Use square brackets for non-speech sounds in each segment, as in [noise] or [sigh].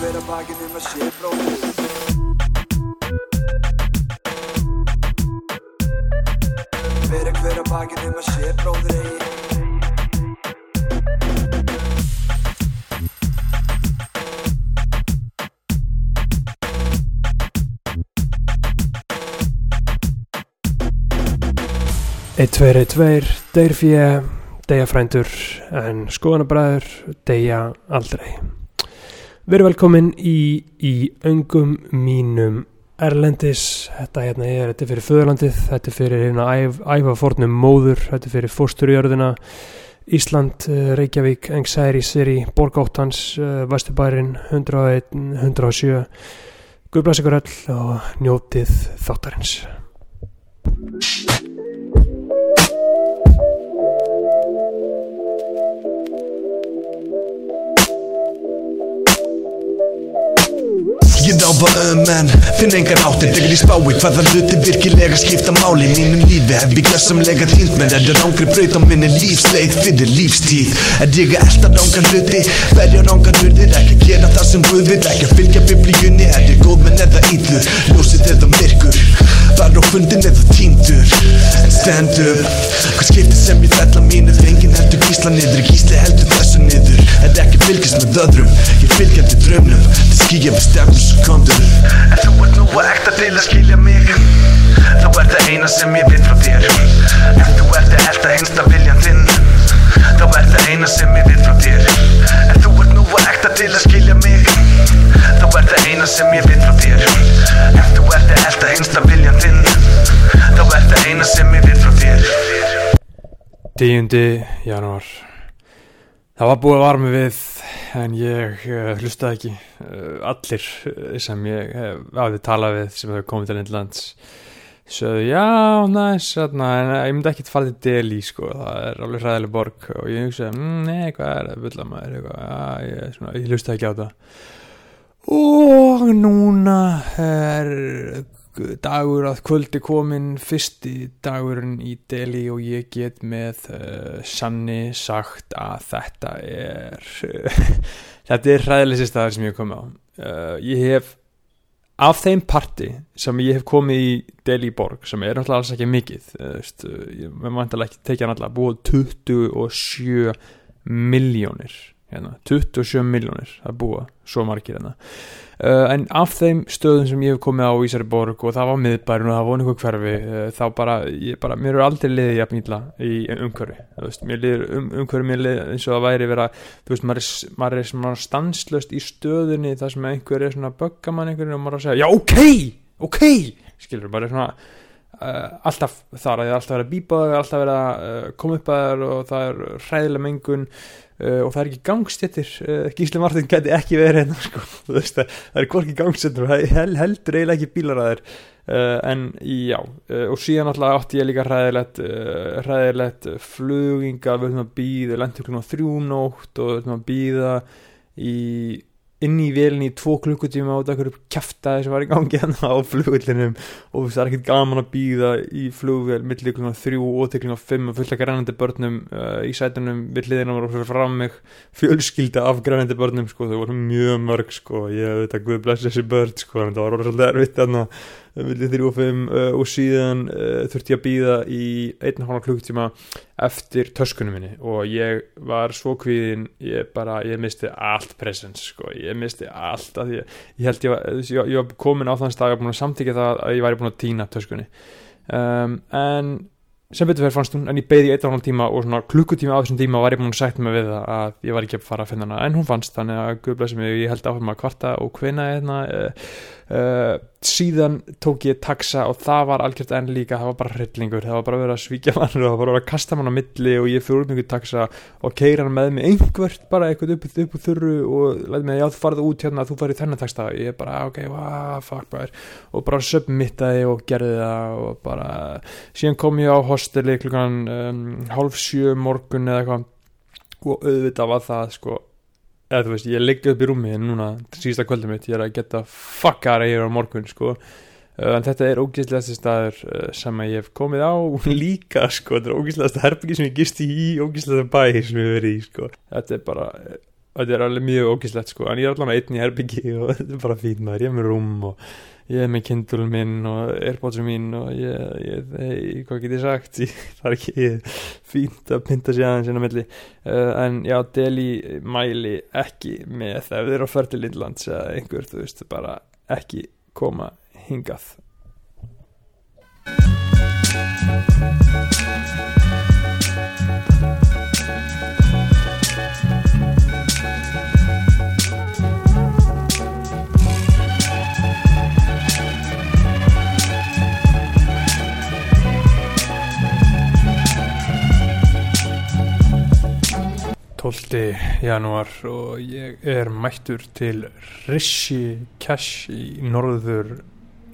hver að bakinn um að sé bróðir Bera hver að bakinn um að sé bróðir eigi Eitt, tveir, eitt, tveir, deyr fjö, deyja frændur, en skoðanabræður, deyja aldrei. Verið velkomin í, í öngum mínum Erlendis, þetta hérna er, þetta er fyrir föðurlandið, þetta er fyrir hérna æf, æfafornum móður, þetta er fyrir fósturjörðina, Ísland, eh, Reykjavík, Engsæri, Siri, Borgáttans, Vesturbærin, 101, 107, Guðblæs ykkur öll og njótið þáttarins. Ég dáfa um en finn engan áttir Þegar ég spái hvaða hluti virkilega skipta máli. Mínum lífi hef ég gjössamlega týnt með Er það rángri braut á minni lífsleið fyrir lífstíð. Er ég að elta rángan hluti Verja rángan hurðir Ekki gera það sem Guð vil Ekki fylgja biblíunni Er ég góð menn eða íllur Ljósið eða myrkur Var á fundin eða týndur. En stand up Hvað skiptir sem ég fell að mínu Engin heldur gísla niður Gísli heldur þessu niður. Er ekki fylgist með öðrum Ég fylgjandi draumnum Það skýja við stefnum svo komdur En þú ert nú að ekta til að skilja mig. Þá er það eina sem ég veit frá þér. Ef þú ert að elta einsta viljan þinn. Þá er það eina sem ég veit frá þér. En þú ert nú að ekta til að skilja mig. Þá er það eina sem ég veit frá þér. Ef þú ert að elta einsta viljan þinn. Þá er það eina sem ég veit frá þér. 10. janúar Það var búið að varma við en ég uh, hlustaði ekki uh, allir uh, sem ég hafði talað við sem hefur komið til Indlands. Sögðu já, næs þarna, en ég myndi ekki fara til Delhi sko, það er alveg hræðileg borg og ég hugsaði, mm, nei, hvað er það bulla maður, eitthvað, já, ég, svona, ég hlustaði ekki á það. Og núna er dagur að kvöldi komin fyrsti dagurinn í Delhi og ég get með uh, sanni sagt að þetta er [laughs] þetta er hræðilegsi staður sem ég hef komið á. Uh, ég hef af þeim parti sem ég hef komið í Delhi borg sem er náttúrulega alls ekki mikið veist, uh, vantilega ekki tekja náttúrulega búið 27 miljónir hérna, 27 miljónir að búa svo margir hérna. Uh, en af þeim stöðum sem ég hef komið á Ísari borg og það var miðbærin og það var einhver hverfi uh, þá bara, bara, mér eru aldrei liðið jafn ítla í umhverfi mér liður um, umhverfi mér liður eins og það væri vera, þú veist, maður er, maður er svona stanslöst í stöðunni þar sem einhver er svona að bögga mann einhverjum og maður er að segja, já, ok, ok skilur, bara svona Uh, alltaf þar að það er alltaf verið að bípa það er alltaf verið að uh, koma upp að það og það er hræðilega mengun uh, og það er ekki gangstéttir Gísli Martin geti ekki verið hérna [laughs] sko. það, það er hvorki það hel, heldur eiginlega ekki bílar að þeir en já og síðan alltaf átti ég líka hræðilegt hræðilegt fluginga við höfum að býða, lentur klúna þrjúnótt og við höfum að býða í inn í velinni í tvo klukkutíma át okkur kæftæði sem var í gangi [laughs] hann á flugullinum og það er ekkert gaman að býða í flugvel millir klukkan þrjú og til klukkan fimm og fullt af grænandi börnum uh, í sætunum við hliðina var okkur fram mig. Fjölskylda af grænandi börnum sko þau voru mjög mörg sko. Ég veit að Guð blessa þessi börn sko en það var orðið svolítið erfitt þarna millir þrjú og fimm uh, og síðan uh, þurfti ég að býða í einn og hálfa klukkutíma eftir töskunum minni. Og ég var svo kvíðin ég bara, ég misti allt presens sko, ég misti allt að ég, ég held ég var, ég, ég var komin á þann stað að búin að samtíkja það að ég væri búin að týna töskunni. Um, en sem betur fyrir fannst hún, en ég beði í eitt og hálf tíma og svona klukkutíma á þessum tíma var ég búin að sagt mig við það að ég var ekki að fara að finna hana. En hún fannst, þannig að guð blessi mig ég held áfram að kvarta og hvena hérna uh, uh, síðan tók ég taxa og það var algjört enn líka það var bara hryllingur, það var bara verið að svíkja mann og það var bara verið að kasta mann á milli og ég fyrir út mjög taxa og keira hann með mig einhvert bara eitthvað upp, upp úr þurru og læði mig, já þú farið út hérna þú farið þennan taxa, ég bara ok, wow, fuck bara, og bara submittaði og gerði það og bara síðan kom ég á hosteli klukkan um, hálf sjö morgun eða eitthvað og auðvitað var það sko eða þú veist, ég liggi upp í rúmi núna, síðasta kvöldum mitt, ég er að geta fuckara hér á morgun, sko. Uh, en þetta er ógæslegasti staður uh, sem ég hef komið á [laughs] líka, sko. Þetta er ógæslegasta herbyggi sem ég gisti í ógæslegasta bæ sem ég hef verið í, sko. Þetta er bara þetta er alveg mjög ógislegt sko. En ég er allan einn í herbyggi [laughs] og þetta er bara fín maður, ég er með rúm og ég er með kindul minn og airpodsum mín og ég, ég, ég hvað get ég sagt? Ég, [laughs] það er ekki fínt að pynta sér aðeins inn á milli. Uh, en já, Deli mæli ekki með ef þið eru á ferð til Lindlands eða einhver, þú veist, bara ekki koma hingað Tólti janúar og ég er mættur til Rishi Cash í norður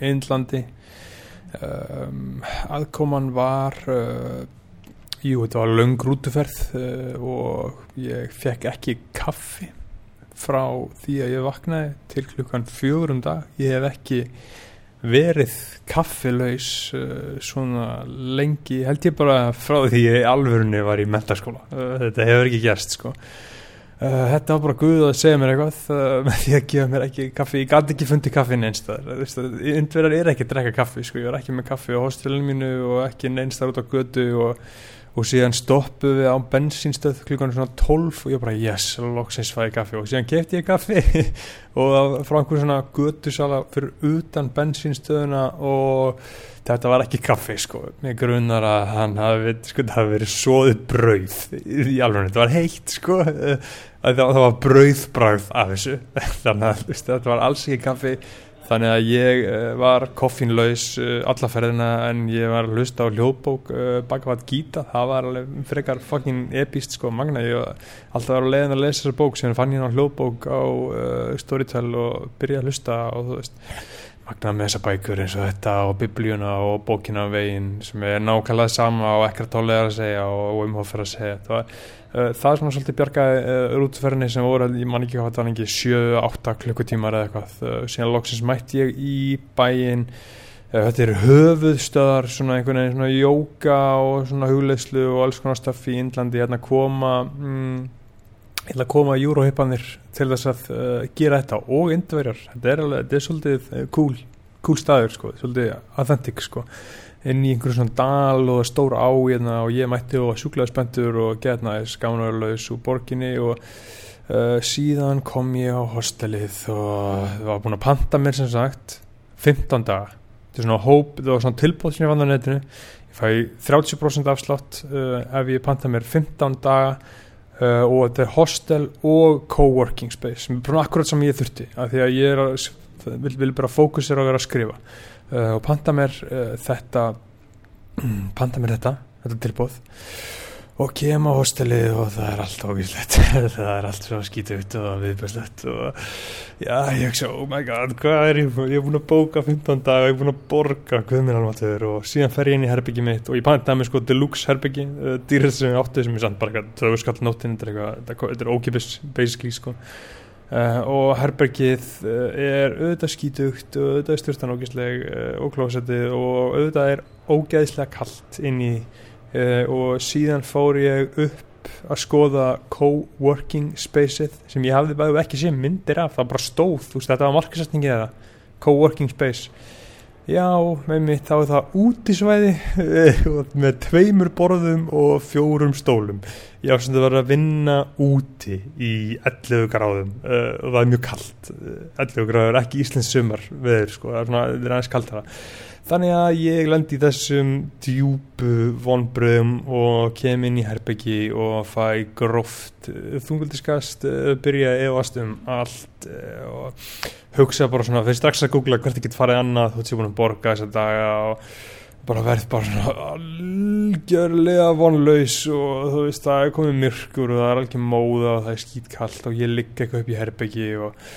Indlandi. Um, aðkoman var uh, jú, þetta var löng rútuferð uh, og ég fekk ekki kaffi frá því að ég vaknaði til klukkan fjögurum dag. Ég hef ekki verið kaffilaus uh, svona lengi held ég bara frá því ég alvörunni var í mentaskóla uh, þetta hefur ekki gerst sko. Uh, þetta var bara Guð að segja mér eitthvað [laughs] með því að gefa mér ekki kaffi. Ég gæti ekki fundið kaffi neinstæðar indverðar er ekki að drekka kaffi sko. Ég var ekki með kaffi á hostelinu mínu og ekki neinstæðar út á götu og og síðan stoppu við á bensínstöð klukkan svona 12 og ég bara yes, loksins fæði kaffi. Og síðan kefti ég kaffi [laughs] og frá einhver svona göttusala fyrir utan bensínstöðuna og þetta var ekki kaffi sko. Með grunnar að hann hafi, sko, hafi verið svoðið brauð í alveg, þetta var heitt sko. Það, það var brauðbrauð af þessu. [laughs] Þannig að þetta var alls ekki kaffi þannig að ég uh, var koffínlaus uh, alla ferðina en ég var að hlusta á hljóðbók uh, Bhagavad Gita, það var frekar fucking epist sko magna. Ég alltaf var að leiðin að lesa þessar bók sem fann ég á hljóðbók á Storytel og byrja að hlusta og þú veist magna með þessar bækur eins og þetta og biblíuna og bókina á veginn sem er nákvæmlega sama og ekkert álega að segja og umhófður að segja. Það var Uh, það er svona svolítið bjargaði uh, rútferðinni sem voru, ég man ekki hvað það var ekki 7-8 klukkutímar eða eitthvað. Uh, síðan loksins mætti ég í bæin þetta er höfuðstöðar svona einhvern veginn svona jóka og svona hugleislu og alls konar staff í Índlandi hérna koma mm, hérna koma júróhippanir til þess að gera þetta og indverjar, þetta er alveg, þetta er svolítið cool, cool staður sko, svolítið authentic sko. Inn í einhverjum svona dal og stór á hérna, og ég mætti og sjúklaði spendur og getna skamnarlaus úr borginni og uh, síðan kom ég á hostelið og var búin að panta mér sem sagt 15 daga. Þetta er svona hóp, það var svona tilbóð sem ég vann á netinu. Ég fæ 30% afslátt uh, ef ég panta mér 15 daga uh, og þetta er hostel og coworking space sem er bara akkurat sem ég þurfti af því að ég er að, vil, vil bara fókusera að vera að skrifa. Uh, og panta mér uh, þetta [clears throat] panta mér þetta, þetta tilbúð og kem á hostelið og það er allt ógíslegt. [laughs] Það er allt svo skítut og viðbjörnslegt og já, ég svo, oh my god, hvað er ég ég er búin að bóka 15 dag og ég er búin að borga guðminn og síðan fer ég inn í herbyggi mitt og ég pantaði mér sko deluxe herbyggi uh, dýrið sem ég átti sem ég sann bara þau skall nóttinn, þetta er ókipis basically sko. Uh, og herbergið uh, er auðvitað skítugt og auðvitað styrtan ógæsleg uh, og klósettið og auðvitað er ógæðislega kallt inn í og síðan fór ég upp að skoða co-working spaceið sem ég hafði bæðið ekki sé myndir af, það bara stóð, þú veist þetta var markasætningi eða co-working space. Já, með mitt þá er það útisvæði með tveimur borðum og fjórum stólum. Já, sem það var að vinna úti í 11 gráðum uh, og það er mjög kallt 11 gráður, ekki Íslands sumar veður, sko, það er, svona, það er aðeins kallt þarna þannig að ég lendi í þessum djúbu vonbröðum og kem inn í herbyggi og fæ gróft þunguldiskast byrja efast um allt og hugsa bara svona, fyrir strax að googla hvert ég get farið annað, þú veist ég búin að borga þessa daga og bara verð bara svona algjörlega vonlaus og þú veist það er komið myrkur og það er algjör móða og það er skýtkallt og ég ligg eitthvað upp í herbyggi og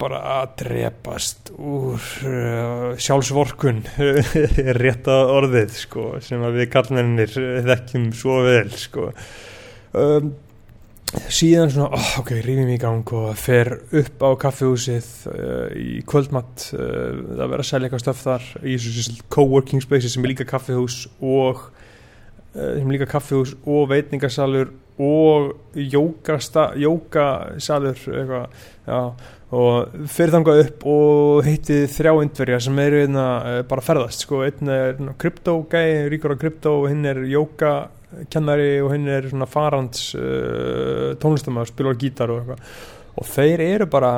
bara að drepast úr uh, sjálfsvorkun. [laughs] Rétt að orðið sko, sem við kallmennir þekkjum svo vel sko. um, síðan svona oh, ok, rífum í gang og fer upp á kaffehúsið uh, í kvöldmatt uh, það verður að selja eitthvað stöf þar. Í þessu co-working space sem er líka kaffehús og sem er líka kaffehús og veitningarsalur og jókasalur eitthvað, já og fyrir þangað upp og hitti þrjá indverja sem eru einna uh, bara ferðast sko, einn er kryptogæi, ríkur á krypto og hinn er jókakennari og hinn er svona farands uh, tónlistamæður, spilar gítar og eitthvað. Og þeir eru bara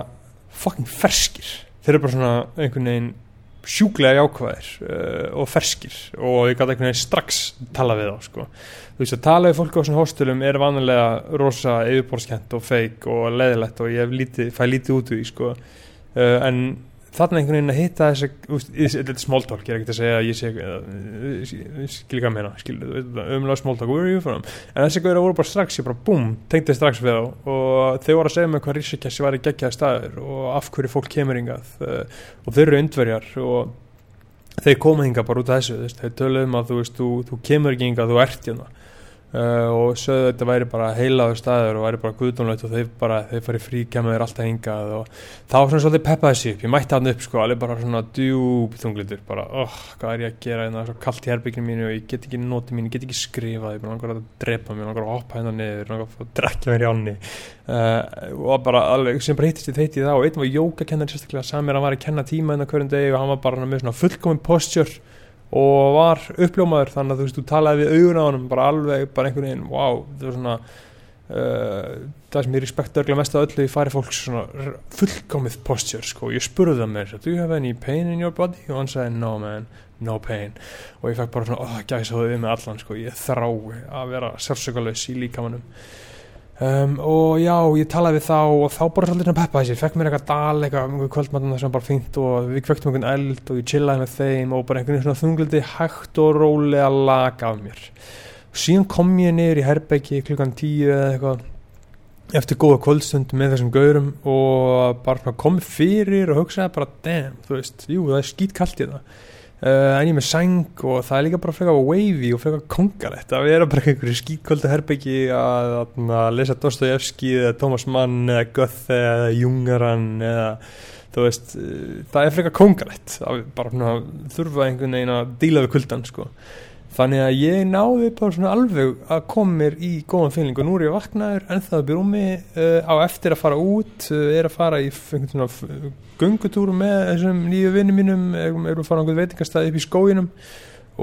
fucking ferskir. Þeir eru bara svona einhvern veginn sjúklega jákvæðir uh, og ferskir og ég gæti einhvern veginn strax tala við þá sko. þú veist að tala við fólk á svona hóstelum er vanlega rosa yfirbórskent og feik og leðilegt og ég lítið, fæ lítið út úr því sko. uh, en þarna einhvern veginn að hitta þetta er smóltálk, ég er ekkert að segja að ég sé skil ekki að meina umlega smóltálk, where are you from? En þessi gauður voru bara strax, ég bara búm tengdi strax við þá. Og þau voru að segja mig hvað Rísakessi var í geggjaði staður og af hverju fólk kemur hingað uh, og þau eru undverjar og þeir koma hingað bara út af þessu þeir töluðum að þú, veist, þú, þú kemur ekki hingað, þú ert hérna Uh, og sögðu þetta væri bara heilaður staður og væri bara guðdónlegt og þeir bara þeir farið frí, kemur alltaf hingað og var svona svolítið peppaði sig upp, ég mætti hann upp sko, alveg bara svona djúb þunglitur bara, oh, hvað er ég að gera hérna, svo kallt í herbygginu mínu og ég get ekki notið mínu, ég get ekki skrifað ég langar að drepa mér, langar að hoppa hérna niður langar að drekja mér í ánni. Uh, og bara alveg, sem bara hittist ég þeiti það og einn var jókakennar sérstaklega samir, hann var að kenna tíma hérna hverjum degi og hann var bara með svona fullkominn posture og var uppljómaður þannig að þú veist, þú talaði við augun á hann bara alveg, bara einhvern veginn, wow það er svona uh, það sem ég respekta örgulega mest að öllu í fari fólks svona fullkomið posture sko, ég spurði það mér, do you have any pain in your body? og hann sagði, no man, no pain. Og ég fekk bara svona, oh, gæs að það við með allan sko, ég þrái að vera sérsökulegs í líkamannum Um, og já, ég talaði við þá og þá bara svolítið peppa þessi, fekk mér eitthvað dal eitthvað kvöldmatna sem bara fínt og við kvöktum einhvern eld og ég chillaði með þeim og bara einhvern veginn svona þunglindi hægt og rólega laga af mér. Og síðan kom ég niður í Herbeggi klukkan tíu eða eitthvað eftir góða kvöldstund með þessum gaurum og bara kom fyrir og hugsaði bara damn, þú veist, jú það er skýtkallt í það Uh, en ég með sæng og það er líka bara frekar wavy og frekar kongalett að vera bara einhverju skíkvöldu herbyggi að, að, að lesa Dostoyevski eða Thomas Mann eða Goethe eða Jungaran eða þú veist, uh, það er frekar kongalett að bara þurfa einhvern veginn að díla við kuldan sko þannig að ég náði bara svona alveg að koma mér í góðan fylgning og nú er ég vaknaður en það byrjum mig uh, á eftir að fara út uh, er að fara í svona gungutúru með þessum nýju vinnum mínum erum að fara á einhvern veitingastæði upp í skóginum.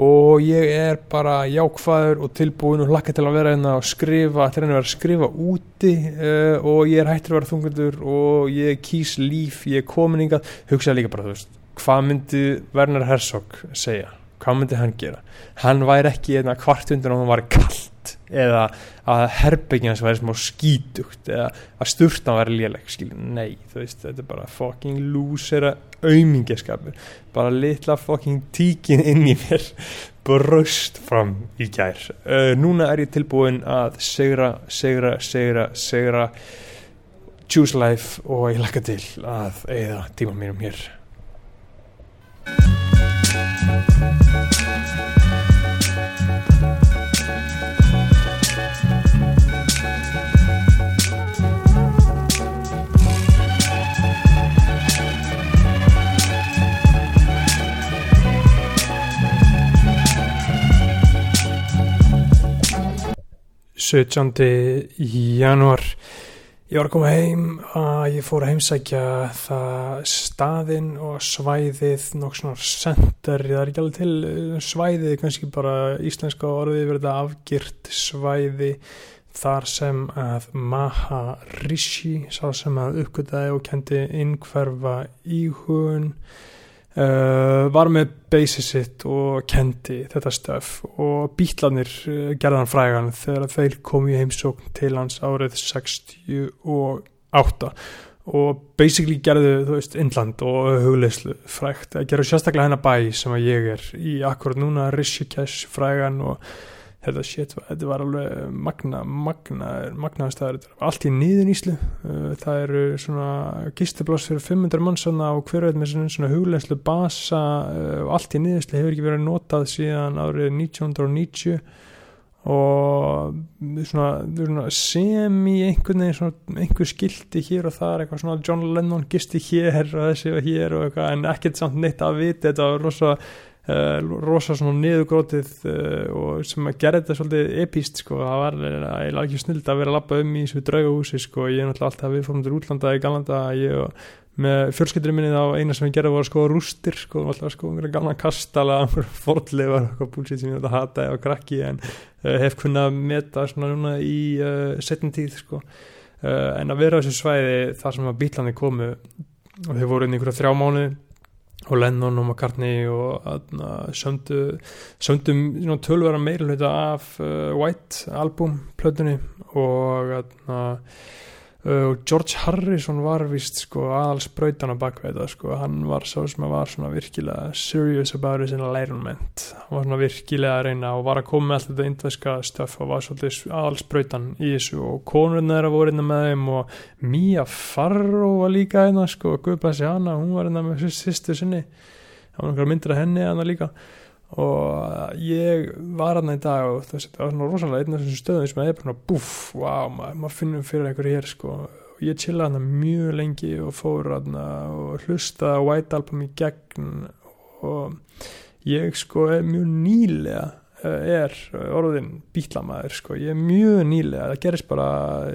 Og ég er bara jákvæður og tilbúin og hlakka til að vera hérna og skrifa, til að vera að skrifa úti uh, og ég er hættir að vera þungundur og ég kýs líf, ég er kominingað hugsaði líka bara þú veist, hvað myndi Werner Herzog segja hvað myndi hann gera? Hann væri ekki einna kvart undan og hann var kallt eða að herbygjans væri smá skítugt eða að sturtan væri léleg nei þú veist þetta er bara fucking lúsera aumingaskapur bara litla fucking tíkin inn í mér bröst fram í gær. Uh, núna er ég tilbúin að segra, segra, segra, segra choose life og ég lakka til að eða tíma mínum hér. Thank you. 17. januar ég var að koma heim að ég fór að heimsækja það staðinn og svæðið nokk svona center, það er ekki alveg til uh, svæðið, kannski bara íslenska orðið verða afgirt svæði þar sem að Maharishi sá sem að uppgötaði og kendi innhverfa íhugun Uh, var með basið sitt og kendi þetta stöf og bítlanir uh, gerðan frægan þegar þeir komu í heimsókn til hans árið 68 og basically gerðu þú veist Indland og hugleislu frægt. Að gera sérstaklega hennar bæ sem að ég er í akkurat núna Rishikesh frægan og þetta shit, þetta var alveg magna, magna, magnaðastæður allt í nýðin íslu uh, það eru svona gistibloss fyrir 500 mann svona og hver veit með svona, huglegslu basa uh, og allt í nýðislu hefur ekki verið notað síðan árið 1990 og svona, svona sem í einhvern veginn einhver skildi hér og það eitthvað svona John Lennon gisti hér og þessi og hér og eitthvað en ekkert samt neitt að vita. Þetta var rosa uh, rosa svona niðugrótið uh, og sem að gera þetta svolítið epíst sko, það var eiginlega ekki snild að vera að lappa um í þessu draugahúsi sko, ég er náttúrulega alltaf við fórum til útlanda í galanda, ég og með fjölskyldurinn minni þá eina sem ég gerði var skoða rústir sko, alltaf sko einhverja gamla kastala fordleifar, búlsitt sem ég þetta hata eða krakki en uh, hef kunnað að meta svona núna í setjum tíð sko. En að vera á þessu svæði þar sem að bílandi komu og þeir voru inn í einhverja þrjá mánu og Lennon og McCartney og söndu söndum tölvera meirluta af uh, White album plötunni og Uh, og George Harrison var vist sko aðalsbrautan á bakveita sko. Hann var svo sem að var svona virkilega serious about his enlightenment. Hann var svona virkilega að reyna og var að koma með allt þetta indveska stöf og var svolítið aðalsbrautan í þessu. Og konurinn þeirra voru innan með þeim og Mia Farrow var líka einna sko, Guðbæsi hana, hún var innan með sýstu sinni. Það var nokkar myndir af henni hana líka og ég var aðna í dag og það var svona rosalega einn af þessum stöðum sem að ég bara búff, wow, maður, maður finnum fyrir einhverju hér sko. Og ég chilla aðna mjög lengi og fór aðna og hlusta White Album í gegn. Og ég sko er mjög nýlega er orðin bílamæður sko, ég er mjög nýlega það gerist bara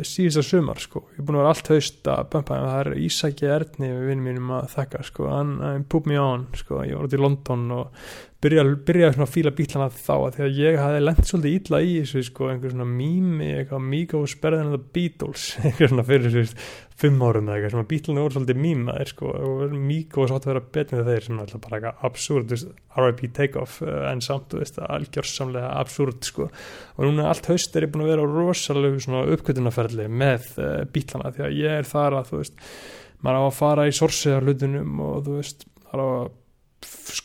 síðast að sumar sko. Ég er búin að vera allt haust að bömpa það er Ísaki Erni við vinnum mínum að þakka sko, hann púp mér á hann sko, ég var út í London og byrjaði byrja að fíla bílana þá að því að ég hafi lendt svolítið ítla í þessu sko, einhver svona mými, eitthvað better than the Beatles, [laughs] einhver svona fyrir þessu fimm árum eða eitthvað, að bílana voru svolítið mýmaðir sko, og Migos átti að vera betur með þeir sem alltaf bara eitthvað absúrt R.I.P. Takeoff, en samt þú veist, algjörsamlega absúrt sko og núna allt haust er ég búin að vera á rosalega svona uppkvötunaferli með uh, bílana því að ég er þar að þú veist maður á að fara í sorsið af hlutunum og þú veist, maður á að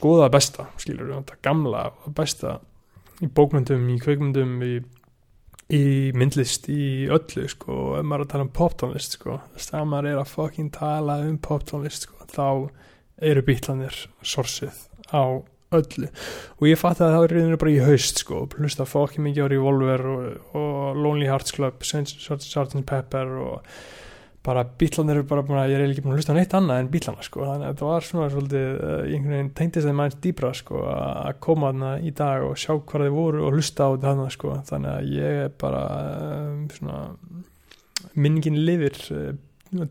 skoða besta, skilur við, gamla besta í bókmyndum, í kveikmyndum í, í myndlist, í öllu sko, ef maður er að tala um poptónlist sko, þess að maður er að fucking tala um poptónlist sko, þá eru bítlanir sorsið á öllu og ég fatt að það er reyðinu bara í haust sko, hlusta fucking mikið á Revolver og, og Lonely Hearts Club Sgt. Pepper og bara bílarnir eru bara að ég er ekki búin að hlusta á neitt annað en bílarna sko. Þannig að þetta var svona svolítið uh, einhvern veginn tengtist þeim aðeins dýbra sko að koma þarna í dag og sjá hvað þið voru og hlusta á þetta sko. Þannig að ég er bara um, svona minningin lifir uh,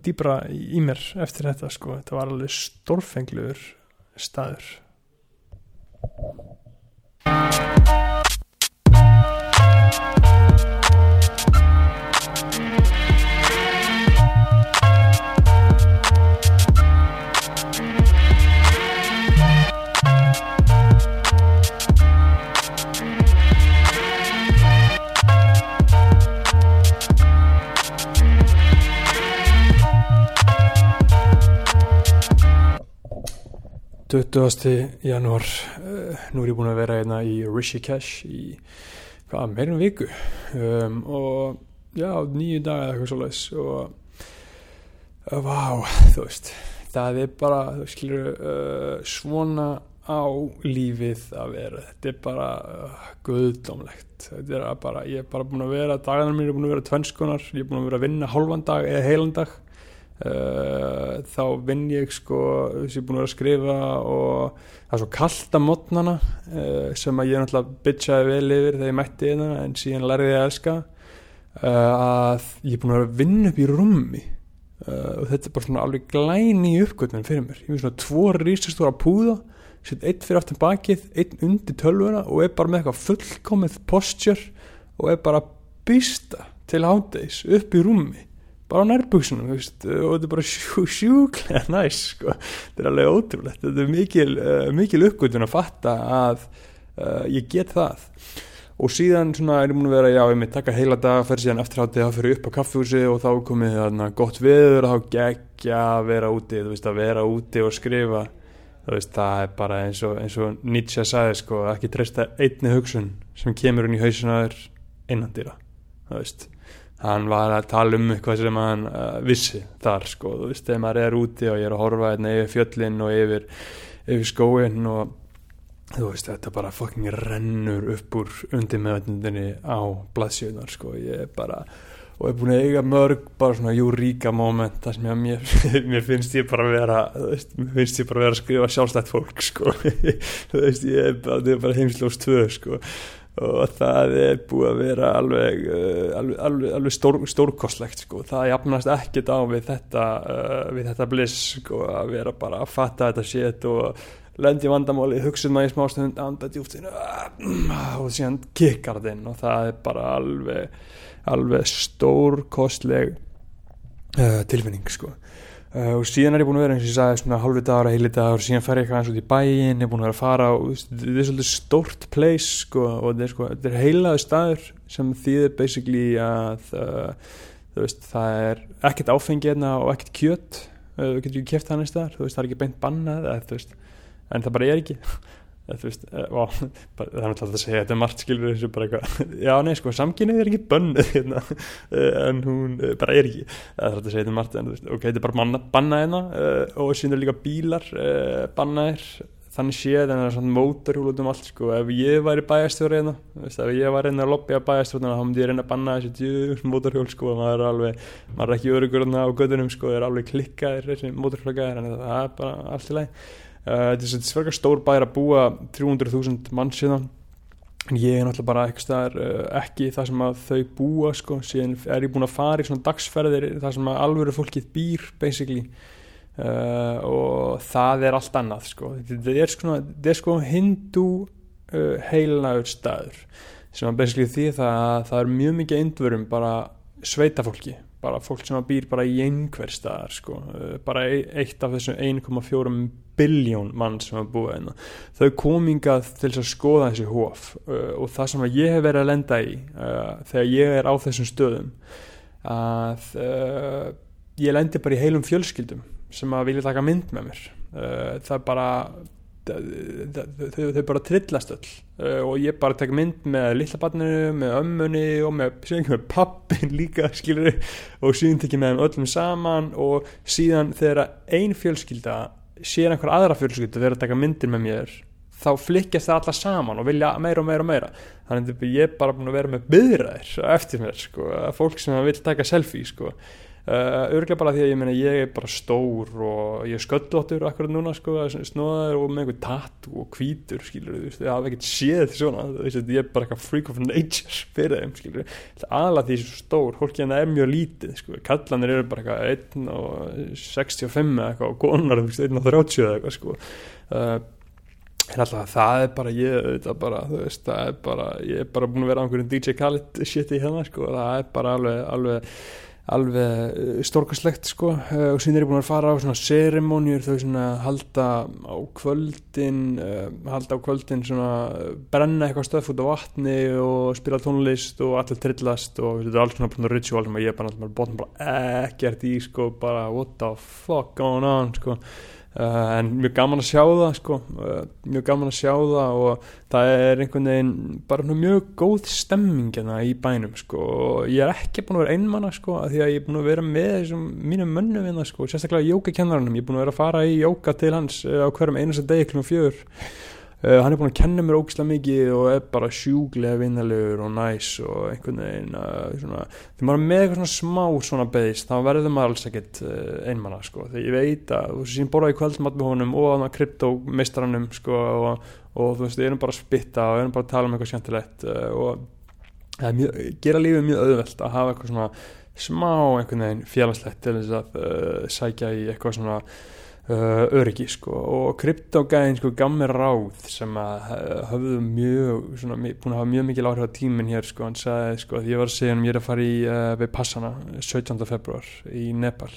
dýbra í mér eftir þetta sko. Þetta var alveg stórfengluður staður Tuttugasti janúar, uh, nú er ég búin að vera hérna í Rishikesh í hvað, meirum viku. Um, og já, nýju dag eða eitthvað svolítið og uh, vá, þú veist það er bara, þú skilur uh, svona á lífið að vera, þetta er bara guðdómlegt, þetta er bara ég er bara búin að vera, dagarnar mér er búin að vera tvennskonar, ég er búin að vera að vinna hálfan dag eða heilan dag Uh, þá vinn ég sko að ég er búin að skrifa og það er svo kallt að mótnana uh, sem að ég náttúrulega bitchaði vel yfir þegar ég mætti hérna en síðan lærði ég að elska. Uh, að ég er búin að vinna upp í rúmi. Og þetta er bara svona alveg glæni uppgötun fyrir mér, ég er svona tvo rísastóra púða, sett eitt fyrir aftur bakið, eitt undir tölvuna og er bara með eitthvað fullkomið posture og er bara býsta til hátdeis upp í rúmi bara á nærbuksunum og þetta er bara sjú, sjúklega næst sko. þetta er alveg ótrúlegt. Þetta er mikil, uh, mikil uppgötun að fatta að uh, ég get það. Og síðan svona er ég múin að vera já, ég mitt taka heila dag, fer síðan eftir hátti þá fyrir upp á kaffehúsi og þá komið þarna gott viður og þá geggja að vera úti, þú veist að vera úti og skrifa. Veist það er bara eins og, eins og Nietzsche sagði sko, ekki treysta einni hugsun sem kemur inn í hausunar innandýra, þú veist hann var að tala um eitthvað sem hann uh, vissi þar sko, þú veist, þegar maður er úti og ég er að horfa hérna yfir fjöllin og yfir, yfir skóin og þú veist, þetta bara fucking rennur upp úr undir meðvendinni á blaðsjöðunar sko, ég er bara og er búin að eiga mörg bara svona júríka moment þar sem ég, mér, [laughs] mér finnst ég bara vera þú veist, mér finnst ég bara vera að skrifa sjálfstætt fólk sko. [laughs] Þú veist, ég er bara, bara heimslós tvö sko og það er búið að vera alveg, uh, alveg, alveg, alveg stór, stórkostlegt sko. það jafnast ekkert á við þetta, uh, við þetta bliss sko, að vera bara að fatta þetta shit og lendi vandamáli, hugsun maður í smástund anda djúftinu og síðan kikkar þetta inn og það er bara alveg, alveg stórkostleg uh, tilfinning sko Uh, og síðan er ég búin að vera eins og ég sagði svona halvi dagar að heili dagar og síðan fer ég eitthvað eins út í bæin ég er búin að vera að fara og þetta er svolítið stórt place sko og þetta er, sko, er heilaðu staður sem þýðir basically að uh, veist, það er ekkert áfengi hérna og ekkert kjött uh, þú getur ekki kæft hann í staðar það er ekki beint bannað en það bara er ekki. þú veist, ó, [laughs] bara, það er alltaf að segja þetta er margt skilur þessu bara eitthvað. [laughs] Já nei sko, samkynnið er ekki bönnuð hérna, [laughs] en hún bara er ekki. Það er alltaf að segja þetta er margt en veist, ok, þetta er bara banna, bannað hérna og er líka bílar uh, bannaðir. Þannig séð en það er svona mótorhjól út um allt sko, ef ég væri bæjastjóri hérna, ef ég væri hérna að lobby að bæjastjóri þá myndi ég reyna að banna þessi djús mótorhjól sko, maður er alveg maður er ekki örugur á gödunum sko, er alveg klikkaðir þessi mótorhjólagaðir, en það er bara allt í lagi þetta er svergar stór bæri að búa 300.000 mann síðan en ég er náttúrulega bara ekki, staðar, uh, ekki það sem að þau búa sko, síðan er ég búin að fara í svona dagsferðir það sem að alvöru fólkið býr basically. Uh, og það er allt annað sko. þetta er sko, sko hindu heilnaður staður. Sem að basically því það, það er mjög mikið eindvörum bara sveita fólki bara fólk sem býr bara í einhver staðar sko. bara eitt af þessum 1,4 biljón mann sem hafa búið einna þau komingað til að skoða þessi hóf uh, og það sem ég hef verið að lenda í uh, þegar ég er á þessum stöðum að uh, ég lendi bara í heilum fjölskyldum sem að vilja taka mynd með mér það er bara þau, þau bara trillast öll. Uh, og ég bara tek mynd með lillabarninu, með ömmunni og með, með pappin líka [laughs] skilur, og síðan tek ég með þeim öllum saman og síðan þegar ein fjölskylda sér einhver aðra fjölskylda þegar það taka myndir með mér þá flikkast það alla saman og vilja meira og meira og meira. Þannig að ég er bara búin að vera með byðræðir eftir mér sko, fólk sem vil taka selfie sko Uh, örglega bara því að ég meina ég er bara stór og ég er sköllóttur akkurat núna sko, snóðar og með einhver tatt og kvítur, skilur þú veist, ég hafa ekkert séð svona, veist, ég er bara eitthvað freak of nature [laughs] fyrir þeim, skilur þú aðla því svo stór, hólkið en það er mjög lítið sko, kallanir eru bara eitthvað 1 og 65 eða eitthvað og konar 1 og 30 eða eitthvað sko. Uh, en alltaf það er bara ég, það bara, þú veist, það er bara ég er bara búin að vera á einhverjum DJ Khaled shit í hérna sko, það er bara alveg, alveg alveg eh, stórkaslegt sko. Uh, og síðan er ég búin að fara á svona serimónjur þau svona halda á kvöldin uh, halda á kvöldin svona brenna eitthvað stöð út á vatni og spila tónlist og allir trillast og þetta er alls svona ritual sem ég bara, bara bóttum bara ekkert í sko bara what the fuck going on sko Uh, en mjög gaman að sjá það sko, uh, mjög gaman að sjá það og það er einhvern veginn bara mjög góð stemming hérna í bænum sko. Og ég er ekki búin að vera einmanna sko því að ég er búin að vera með þessum mínum mönnum hérna sko, sérstaklega jókakennarannum, ég er búin að vera að fara í jóka til hans uh, á hverjum einasta degi klúm fjör Uh, hann er búin að kenna mér ógislega mikið og er bara sjúglega vinnalegur og næs og einhvern veginn uh, svona, þegar maður er með eitthvað svona smá svona beðist þá verður maður alls ekkert uh, einmanna sko, þegar ég veit að þú veist, ég borða í kvöldmatt með honum og að kryptomeistranum sko og, og þú veist, ég er bara að spitta og ég er bara að tala um eitthvað skemmtilegt og mjög, gera lífið mjög auðvelt að hafa eitthvað svona smá einhvern veginn félagslegt til þess að sækja í eitthvað svona öryggi sko. Og kryptogæðin sko gaf mér ráð sem að hafðu mjög svona, búin að hafa mjög mikil áhrif á tíminn hér sko. Hann sagði sko að ég var að segja um ég er að fara í uh, við Passana 17. februar í Nepal.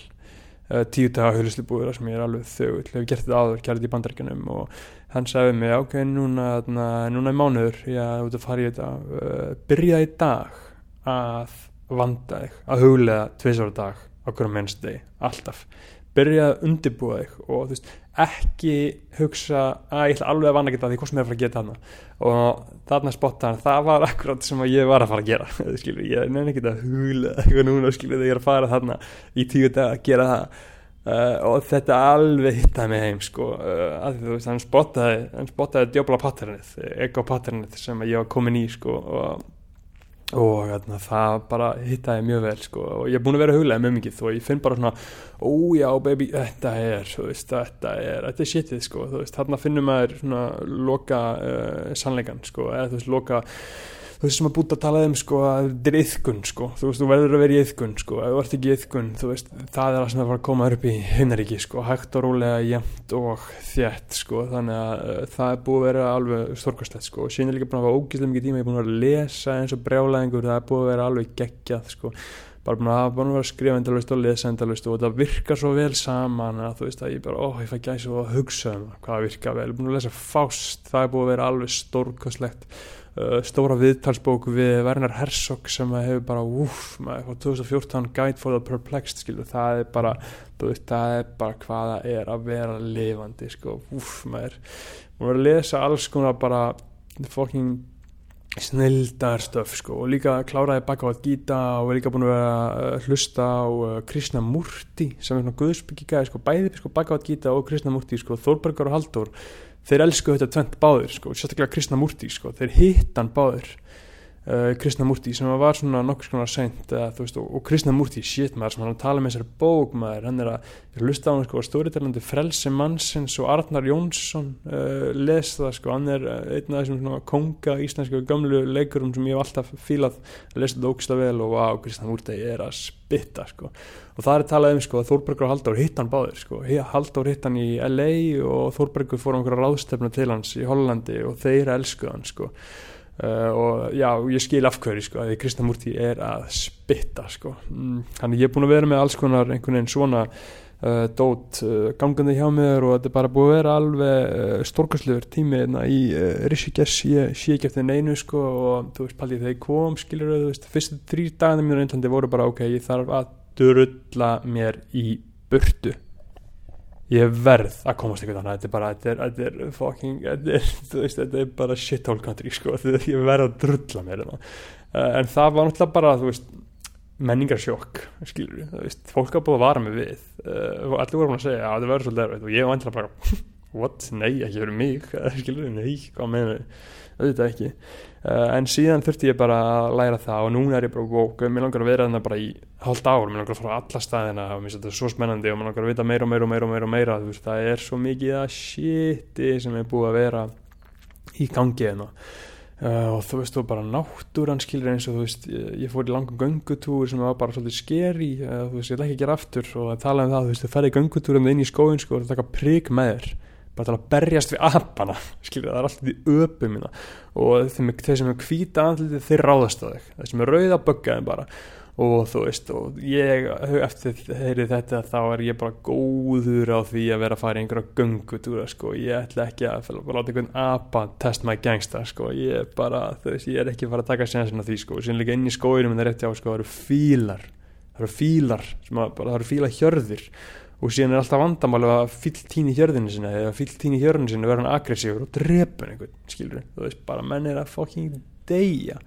Uh, tíu daga hölusli búður sem ég er alveg þögull. Hefur gert þetta áður, þetta í bandaríkanum og hann sagði mig ok, núna, na, núna er mánuður. Ég er út að fara í þetta. Byrja í dag að vanda þig, að huglega tviðsvara dag okkur á mennst deg, alltaf byrja að undirbúa þig og þú veist, ekki hugsa að ég ætla alveg að vanna geta því hvað sem ég er að fara að geta hana og þarna spotta hann, það var akkurat sem ég var að fara að gera. [laughs] Skilur, ég nefnir ekki að hugla eitthvað núna, skilur, þegar ég er að fara þarna í tíu dag að gera það. Uh, og þetta alveg hittaði mig heim sko, uh, að þú veist, hann spottaði hann spottaði djóbla patternið, ego patternið sem ég var komin í sko og og hérna, það bara hittaði mjög vel sko. og ég er búin að vera huglega með mikið og ég finn bara svona, ójá baby þetta er, veist, þetta er þetta er shitið, sko, veist, þarna finnum svona loka uh, sannleikan, sko, eða þú veist, loka þú veist sem að búta að tala um sko að þetta er yðkun sko, þú veist þú verður að vera í yðkun sko, ef þú ert ekki í yðkun þú veist það er það sem það var að koma upp í himnaríki sko, hægt og rólega, jæmt og þjætt sko, þannig að uh, það er búið að vera alveg stórkastlegt sko. Og síðan er líka búin að hafa ógíslega mikið tíma, ég er búin að að lesa eins og brjálæðingur, það er búið að vera alveg geggjað sko, bara búin að, búin að vera að skrifa endalust og lesa endalust og það virkar svo vel saman að þú veist að ég bara, ó, ég fæ gæsa og að hugsa um hvað virkar vel, búin að lesa fást, það er búið að vera alveg stórkastlegt Uh, stóra viðtalsbók við Werner Herzog sem hefur bara maður, 2014 Guide for the Perplexed skilur, það er bara veist, það er bara hvaða er að vera lifandi sko, uff, maður. Maður er að lesa alls konar bara fucking snildar sko, og líka kláraði baka á að gýta og er líka búin að vera að hlusta á uh, Krishna Murti sem er svona guðsbyggigæði, sko, bæði sko, baka á að gýta og Krishna Murti, sko, Þórbergar og Haldur þeir elsku þetta tvent báður sko, sérstaklega Krishnamurti sko, þeir hittan báður uh, Krishnamurti sem var svona nokkur svona sent uh, veist, og, og Krishnamurti, shit maður sem hann tala með þessari bók maður, hann er að hlusta á hann sko, stóriðarlandi Frelsi Mansins og Arnar Jónsson uh, les það sko, hann er uh, einn af þessum konga íslensku gamlu leikurum sem ég hef alltaf fílað að lesa þetta ógsta vel og wow, Krishnamurti er að spitta sko. Og það er talað um sko að Þórbergur og Halldór hitt hann báður sko, Halldór hitt hann í LA og Þórbergur fór á einhverja ráðstefnu til hans í Hollandi og þeir elskuð hann sko uh, og já, ég skil afhverju sko að Kristamúrti er að spitta sko, mm, ég er búin að vera með alls konar einhvern veginn svona uh, dót uh, gangandi hjá mér og þetta er bara búin að vera alveg stórkastlegur tími hérna í Rishikesh, ég sé ekki eftir neinu sko og þú veist, paldið þegar ég kom skilur þú veist, fyrstu þrý dagina mínu eintlandi voru bara ok, ég þarf að drulla mér í burtu ég verð að komast eitthvað annað þetta er bara, þetta er, þetta er fucking, þetta er, [laughs] veist, þetta er bara shithole country sko, [laughs] ég verð að drulla mér uh, en það var náttúrulega bara, þú veist menningarsjokk, skilur þú veist, fólk hafa búið að vara mig við uh, allir voru að segja, já, þetta verður svolítið erfitt. Og ég var vantilega bara, [laughs] what, nei, ekki fyrir mig. Skilur, nei, hvað meður auðvitað ekki uh, en síðan þurfti ég bara að læra það og núna er ég bara góð, mér langar að vera þarna bara í hálft ár, mér langar að fara alla staðina og mér finnst þetta svo spennandi og mér langar að vita meira og meira og meira og meira, og meira. Veist, það er svo mikið að shiti sem er búið að vera í gangi hérna uh, og þú veist þú bara náttúran skilur eins og þú veist ég, fór í langum göngutúr sem var bara svolítið skeri uh, þú veist ég ætla ekki að gera aftur og að tala um það þú veist þú ferði göngutúrum inn í skóin sko og það taka prík með þér bara til að berjast við apana [laughs] skilur það er alltaf í öpum mína og þeir sem er hvita andliti þeir ráðast á þig. Þeir sem er rauða böggaðin bara. Og þú veist og ég eftir þeirri þetta þá er ég bara góður á því að vera að fara í einhverja gungutúra sko. Ég ætla ekki að láta einhvern apa test my gangsta sko. Ég er bara þú veist ég er ekki að fara að taka sensin á því sko. Síðan líka inn í skóinum en það er rétti á sko það eru fílar. Það eru fílar það eru fíla hjörðir og síðan er alltaf vandamáli að fyll tíni hjörðinu sinna eða fyll tíni hjörðinu sinna verður hann aggressífur og drepur einhvern, skilur þú veist, bara menn er að fucking deyja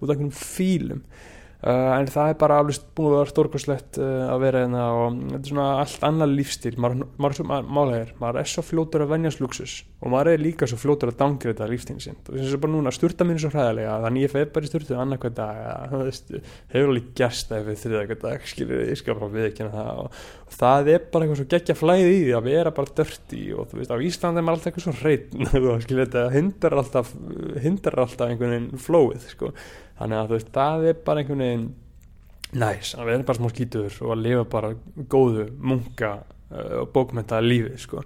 út af einhvern fílum. Uh, en það er bara alveg búin að vera stórkoslegt uh, að vera hérna og þetta er svona allt annað lífstíl maður, maður, maður, maður, er svo fljótur að venjast luxus og maður er líka svo fljótur að dangreita lífstílinn sinn. Og þess að bara núna styrta mínu svo hræðilega þannig ég feð bara í styrtu annarkvæð dag hefur alveg gæst að við þriðakvæð dag skilur ég skal bara viðkjöna það og það er bara eitthvað svo geggja flæði í því að vera bara dörti og þú veist á Íslandi er maður alltaf eitthvað svo hreitt [laughs] skilur þetta hindar alltaf hindar alltaf einhvern veginn flóið sko. Þannig að þú veist, það er bara einhvern veginn næs, að vera bara smá skítur og að lifa bara góðu munka uh, og bókmynda lífi sko.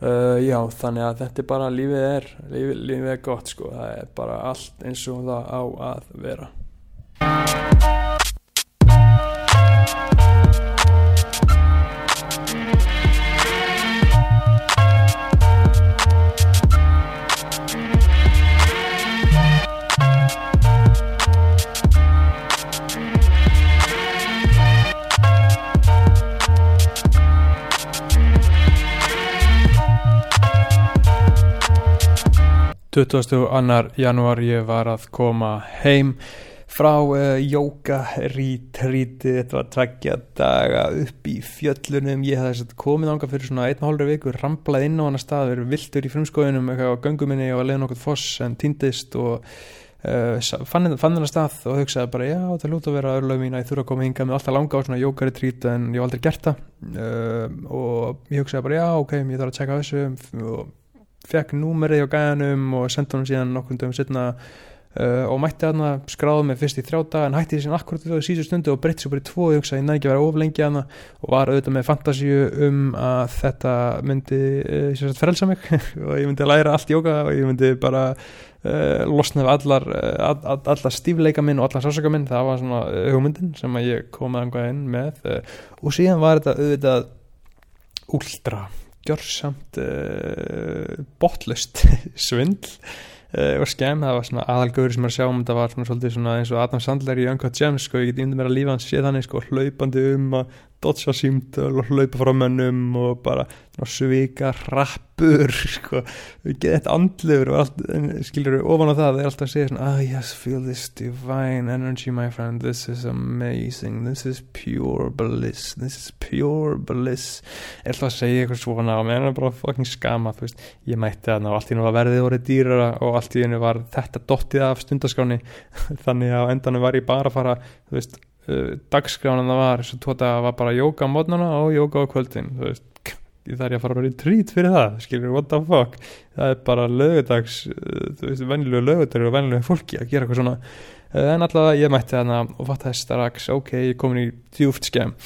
uh, já, þannig að þetta er bara lífið er, lífið, lífið er gott sko, það er bara allt eins og það á að vera 22. januar ég var að koma heim frá uh, jóka rítríti, þetta var tveggja daga upp í fjöllunum. Ég hafði komið ánga fyrir svona einn og hálfur viku ramblað inn á hana stað, verið viltur í frumskóðinum eitthvað á ganguminni og að leiða nokkuð foss en týndist og uh, fann, hennar stað og hugsaði bara já það lúta að vera örlög mín að ég þurfa að koma hinga með alltaf langa á svona jókari trít en ég hef aldrei gert það. Uh, og ég hugsaði bara já ok, ég þarf að tjekka þessu. Og fekk númerið á gæjanum og sendi hann síðan nokkur dögum setna Uh, og mætti aðna skráða mig fyrst í þrjá dag en hætti því sem akkurat við síðustu stundu og breytti svo bara í tvo og ég hugsaði að ég næði ekki að vera oflengi aðna og var auðvitað með fantasíu um að þetta myndi uh, frelsa mig. [laughs] Og ég myndi læra allt jóka og ég myndi bara uh, losna við allar, all, all, allar stífleika minn og allar sásaka minn. Það var svona hugmyndin sem að ég kom að inn með og síðan var þetta auðvitað úldra gjörsamt botlust [laughs] svindl. Uh, og skemm, það var svona aðalgöður sem að sjá um þetta var svona svolítið svona eins og Adam Sandler í Uncut Gems sko, ég get ímyndið mér að lífa hans séð hann sko, hlaupandi um að dodja símtöl og hlaupa frá mönnum og bara svika rappur [laughs] sko, getum þetta andlefur skilur við ofan á það það er alltaf að segja svona, ah yes, feel this divine energy my friend, this is amazing. This is pure bliss. This is pure bliss. Ég ætla að segja eitthvað svona og mér er bara fucking skama, þú veist, ég mætti að allt í nú var verðið orðið dýrara og allt í nú var þetta dottið af stundaskáni [laughs] þannig að endanum var ég bara að fara, þú veist uh, dagskránan það var tóta að var bara jóka á mótnana og jóka á kvöldin þú veist, ég þarf ég að fara að vera í trít fyrir það, skilur, what the fuck? Það er bara lögudags uh, þú veist, venjulegu lögudagur og venjulegu fólki að gera eitthvað svona, uh, en allavega ég mætti þarna og fatt það strax, ok, ég komin í djúft skemm,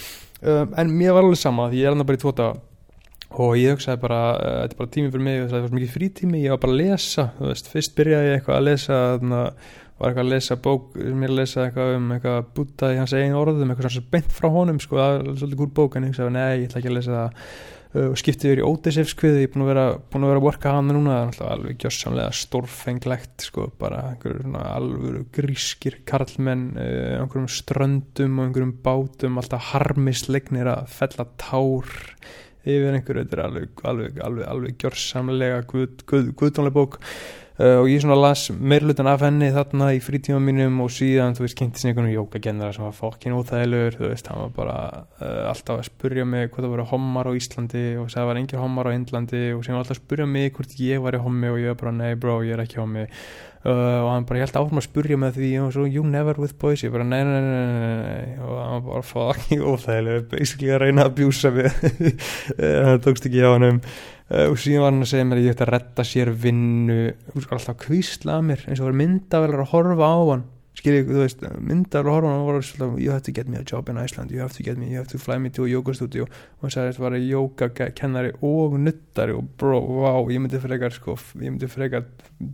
uh, en mér var alveg sama því ég er hann bara í tóta og ég hugsaði bara, þetta er bara tími fyrir mig það var mikið frítími, ég var bara að lesa veist, fyrst byrjaði ég eitthvað að lesa þarna, var eitthvað að lesa bók mér að lesa eitthvað um eitthvað búta í hans eigin orðum, eitthvað svona beint frá honum sko, það er svolítið gúr bók en ég hugsaði, nei, ég ætla ekki að lesa það. Uh, og skiptið yfir í Ódisefskvið ég er búin að vera, búin að vera að worka hann núna það er alveg gjörsamlega stórfenglegt sko, bara einhverjum alveg grískir karlmenn uh, einhverjum ströndum og einhverjum bátum alltaf harmislegnir að fella tár yfir einhverju, þetta er alveg, alveg, alveg, alveg uh, og ég svona las meirlutan af henni þarna í frítíma mínum og síðan, þú veist, kynnti sér einhvern jókagennara sem var fokkin óþægilegur, þú veist, hann var bara uh, alltaf að spurja mig hvað það voru homar á Íslandi og það var engin homar á Índlandi og sem var alltaf að spurja mig hvort ég var í homi og ég var bara, nei bro, ég er ekki homi Uh, og hann bara, ég held áfram að spurja með því. Og svo, you never with boys. Ég bara, nei, nei, nei, nei, og hann bara fucking óþægilega basically að reyna að bjúsa við [laughs] á hann uh, og síðan var hann að segja mér að ég ætti að retta sér vinnu, alltaf kvísla að mér eins og var myndavelar að horfa á hann. Skiljið, þú veist, myndar og horfum og voru svona, you have to get me a job in Iceland you have to get me, you have to fly me to a yoga studio. Og hann sagði að þetta var yoga kennari og nuttari og bro, wow ég myndi frekar, sko, ég myndi frekar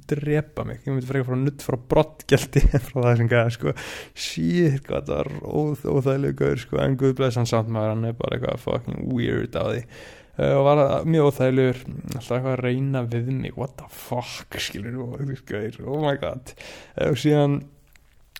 drepa mig, ég myndi frekar frá nutt [laughs] frá brottgjaldi frá það sem gæða sko, shit, hvað það var óþ, óþægilega gaur, sko, en guðblæs hann samt maður, hann er bara eitthvað fucking weird á því og var mjög óþægilegur alltaf eitthvað að reyna við mig. What the fuck, skilur oh my god. Uh, og síðan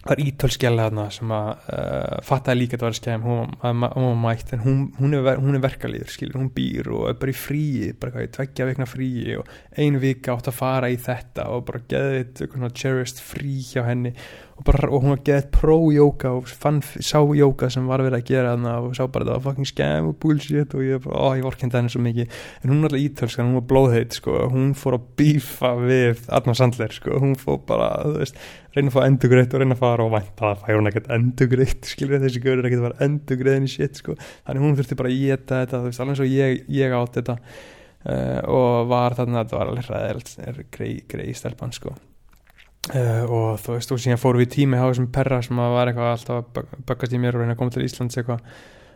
það er ítölskjæla þarna sem að uh, fattaði líka að það var skæm hún, var mætt en hún, hún er, er verkalýður skilur, hún býr og er bara í fríi bara tveggja vekna fríi og einu vika átt að fara í þetta og bara geði þetta cherished frí hjá henni og, bara, og hún var geðið pro-jóka og fann, sá jóka sem var verið að gera þarna og sá bara það var fucking scam og bullshit og ég, bara, ó, ég vorkenda henni svo mikið en hún var alltaf ítölsk, hún var blóðheit sko. hún fór að bífa við Arnar Sandler, sko. hún fór bara veist, reyna að fá endugreitt og reyna að fara og vænt að færa hún ekkert endugreitt [laughs] þessi görur ekkert endugreiðin í shit sko. þannig hún þurfti bara að geta þetta veist, alveg og ég, ég átt þetta uh, og var þarna, þetta var alveg ræðilt grei, grei stelpann sko Uh, og þú veist, og síðan fórum við tími á þessum perra sem var eitthvað alltaf að böggast í mér og reyna að koma til Íslands eitthvað.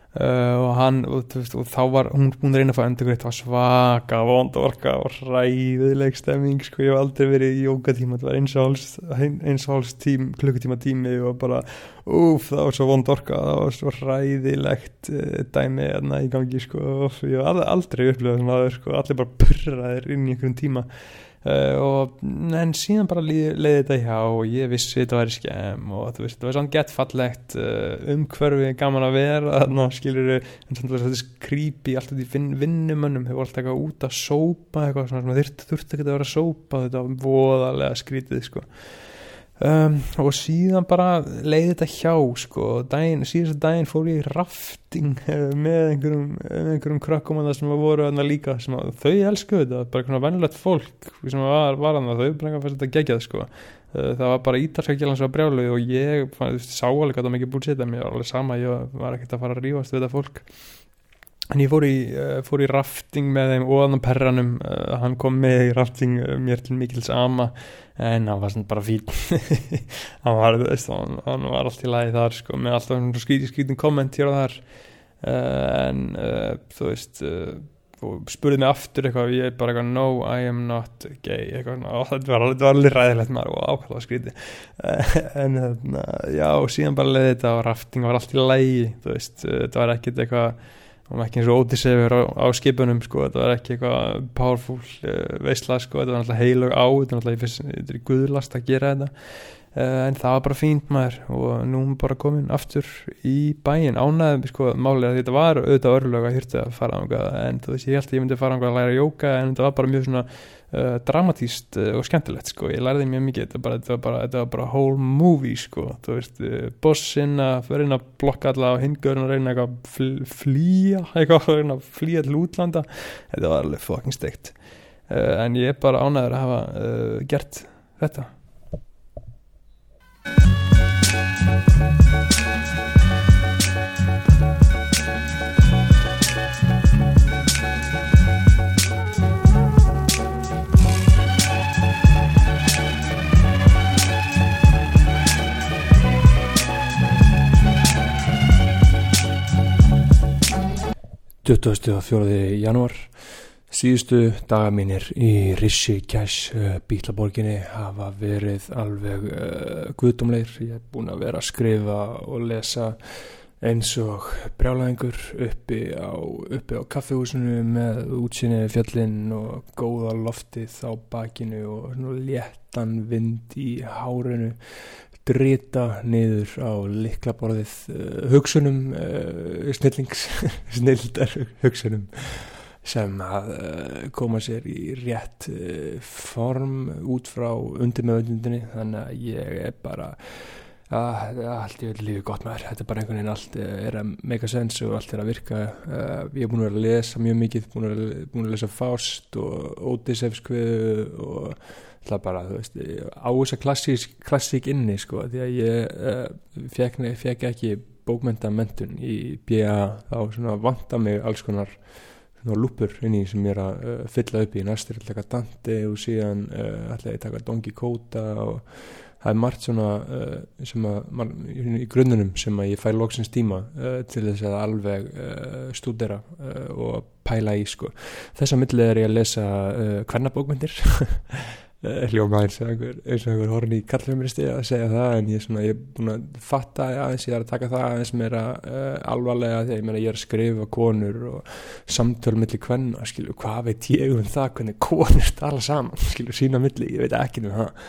Uh, og hann, og, veist, og þá var hún búin að reyna að fá endur greitt, það var svaka vondorka og ræðileg stemming sko, ég hef aldrei verið í jókatíma það var eins og háls, eins og háls tím, klukkutíma tími og bara úf, það var svo vondorka, það var svo ræðilegt uh, dæmi enna í gangi sko, og ég hef aldrei upplifað svona aður sko, allir bara purraðir inn í einhverjum tíma Uh, og, en síðan bara leiði þetta hjá og ég vissi þetta væri skemm og þú veist, þetta var svona gett fallegt uh, umhverfi gaman að vera þannig að skilur þetta skrýpi alltaf í vin, vinnumönnum hefur alltaf eitthvað út að sópa eitthvað svona, svona þurft, þurft ekki að vera að sópa þetta var voðalega skrítið sko Um, og síðan bara leiði þetta hjá sko, daginn, síðast daginn fór ég rafting [laughs] með einhverjum, einhverjum krökkum að það sem voru aðna líka að, þau elskuðu þetta, bara einhvern vennilegt fólk sem var, var aðna, þau bara fannst þetta gegjað sko. Uh, það var bara ítalska gælan sem var brjálu og ég fann, þú veist, sá alveg að það mikið búlsitt en mér var alveg sama, ég var ekkert að fara að rífast við þetta fólk en ég fór í, uh, fór í rafting með þeim og annan perranum. Uh, hann kom með í rafting uh, mér til mikils ama. En hann var svona bara fín [laughs] hann var, veist, hann, hann var allt í lagi þar sko, með alltaf skríti skrítin komment hér og þar. En þú veist spurði mig aftur eitthvað ég bara eitthvað no I am not gay. Eitthvað, og þetta var, var alveg ræðilegt maður og ákvæða skríti [laughs] en þarna, já síðan bara leiði þetta og rafting var allt í lægi þú veist, þetta var ekkit eitthvað það var ekki eins og ótisefur á, á skipunum sko, þetta var ekki eitthvað powerful uh, veistla sko, þetta var náttúrulega heilug á þetta var náttúrulega, þetta er guðlast að gera þetta en það var bara fínt maður og nú erum við bara komin aftur í bæin, ánæðum sko, málið að þetta var auðvitað örlög að hýrta að fara ánga en þú veist, ég held að ég myndi fara ánga að læra jóka en þetta var bara mjög svona uh, dramatíst uh, og skemmtilegt sko, ég lærði mjög mikið þetta bara, þetta var bara, þetta var bara whole movie sko, þú veist, uh, bossinn að reyna að blokka alla og hingurinn að reyna að fl flýja [laughs] eitthvað að reyna að flýja til útlanda. Þetta var alveg fucking steikt. Uh, en ég er bara ánæður að hafa gert þetta 24. fjóði januar síðustu daga mínir í Rishi Cash uh, bítlaborginni hafa verið alveg uh, guðdumleir, ég hef búin að vera að skrifa og lesa eins og brjálæðingur uppi á, á kaffehúsinu með útsinni fjallinn og góða loftið á bakinu og léttan vind í hárinu. Drita niður á liklaborðið uh, hugsunum uh, snillings [laughs] snildar hugsunum sem að uh, koma sér í rétt uh, form út frá undir með undundinni þannig að ég er bara að allt í öll lífi gott með þér þetta er bara einhvern veginn allt uh, er að make a sense og allt er að virka. Ég er búin að vera að lesa mjög mikið búin að, búin að lesa Faust og Odysseifskviðu og það bara, þú veist, á þessa klassík, klassík inni, sko, því að ég fekk, ekki bókmyndamendun í BA þá svona vanta mig alls konar svona lúpur inn í sem ég er að uh, fylla upp í næstur að taka Dante og síðan uh, ætla ég að taka Don Quixote og það er margt svona uh, sem að, man, í grunnunum sem að ég fæ loksins tíma til þess að alveg stúdera og pæla í sko. Þessa milli er ég að lesa hvernabókmyndir [laughs] hljóma eins og einhver, horni í kallfeministi að segja það en ég svona, ég er búin að fatta aðeins, ég er að taka það aðeins meira uh, alvarlega að ég meina ég er að skrifa konur og samtöl milli kvenna, skilju, hvað veit ég um það hvernig konur tala saman skilju, sína milli, ég veit ekki um það.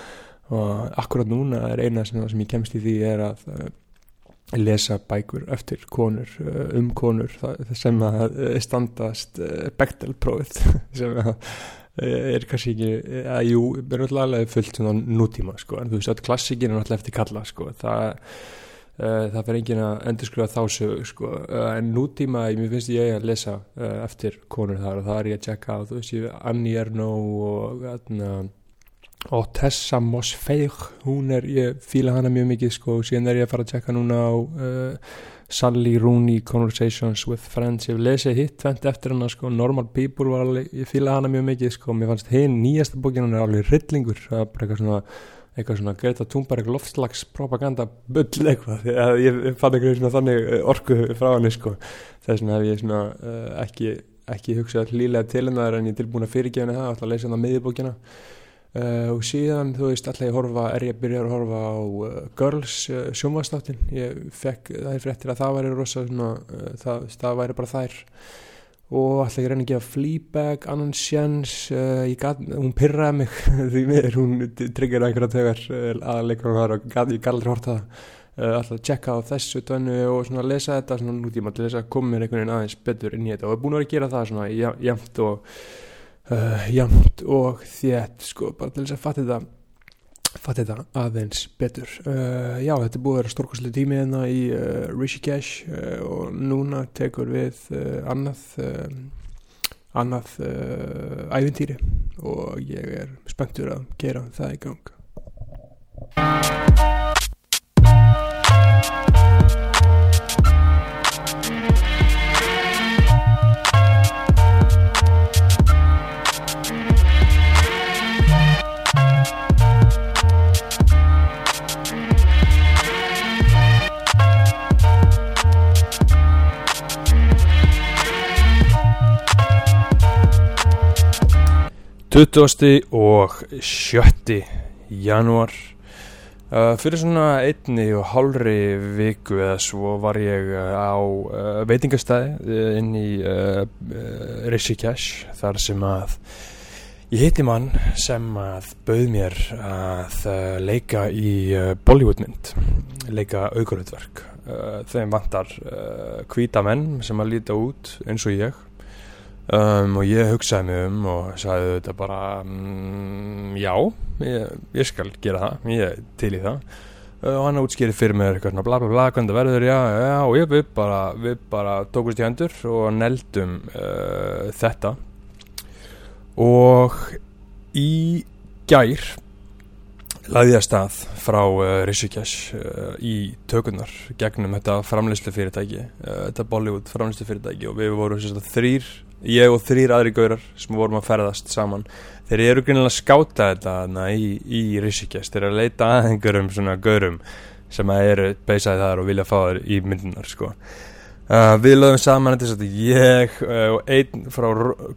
Og akkurat núna er eina sem, sem ég kemst í því er að uh, lesa bækur eftir konur um konur það, sem að standast uh, Bechtel-prófið [laughs] sem að er kannski ekki, að jú, er náttúrulega fullt svona nútíma, sko, en þú veist að klassikin er náttúrulega eftir kalla, sko, það uh, það fyrir engin að endurskrifa þá sögu, sko, uh, en nútíma mér finnst ég að lesa uh, eftir konur þar og það er ég að checka á, þú veist ég Annie Ernaux og atna, og Tessa Mosfeig hún er, ég fíla hana mjög mikið, sko, síðan er ég að fara að checka núna á Sally Rooney Conversations with Friends. Ég hef lesið hitt tvent eftir hana sko, Normal People var alveg, ég fýla hana mjög mikið sko, mér fannst hinn nýjasta bókin hún er alveg rillingur, það er bara eitthvað svona eitthvað svona Greta Thunberg loftslags propaganda bull eitthvað. Ég fann eitthvað svona þannig orku frá henni sko, þess vegna hef ég svona uh, ekki, ekki hugsað hlýlega til hennar en ég er tilbúin að fyrirgefa henni það, alltaf að lesa hennar miðbókina Uh, og síðan, þú veist, alltaf ég horfa er ég að byrja að horfa á uh, Girls uh, sjónvastáttin, ég fekk er fréttir að það væri rosa svona, það, það væri bara þær. Og alltaf ég reyni að gefa Fleabag annan sjans, hún pyrraði mig [laughs] því miður, hún tryggir einhverja tögar aðleikur hún þar og ég gæti aldrei horta það. Alltaf að checka á þessu tönnu og svona lesa þetta svona nútíma til þess að koma mér einhvern veginn aðeins betur inn í þetta. Og er búin að vera að gera það svona jæmt og uh, jamt og þétt sko bara til þess að fatta þetta fatta þetta aðeins betur. Uh, já þetta er búið að vera stórkoslega tími hérna í uh, Rishikesh og núna tekur við annað annað ævintýri. Og ég er spenntur að gera það í gang 20. og 7. janúar uh, fyrir svona einni og hálfri viku eða svo var ég uh, á uh, veitingastæði uh, inn í uh, uh, Rishikesh þar sem að ég hitti mann sem að bauð mér að leika í Bollywoodmynd leika aukurutverk uh, þeim vantar hvíta menn sem að líta út eins og ég um, og ég hugsaði mig um og sagði þetta bara mm, já, ég, ég skal gera það ég er til í það. Uh, og hann útskýrði fyrir mér eitthvað svona bla bla bla hvernig það verður, já, já, og ég, við bara við bara tókust í hendur og neldum uh, þetta. Og í gær lagði ég að stað frá uh, Rishikesh uh, í tökunar gegnum þetta framleyslu fyrirtæki uh, þetta Bollywood framleyslu fyrirtæki og við vorum þrýr ég og þrýr aðri gaurar sem vorum að ferðast saman. Þeir eru greinilega að skáta þetta na, í, í Rishikesh, þeir eru að leita að einhverjum svona gaurum sem að eru beisaði þar og vilja fá þær í myndunar sko. Uh, við lögum saman þetta að ég uh, og einn frá,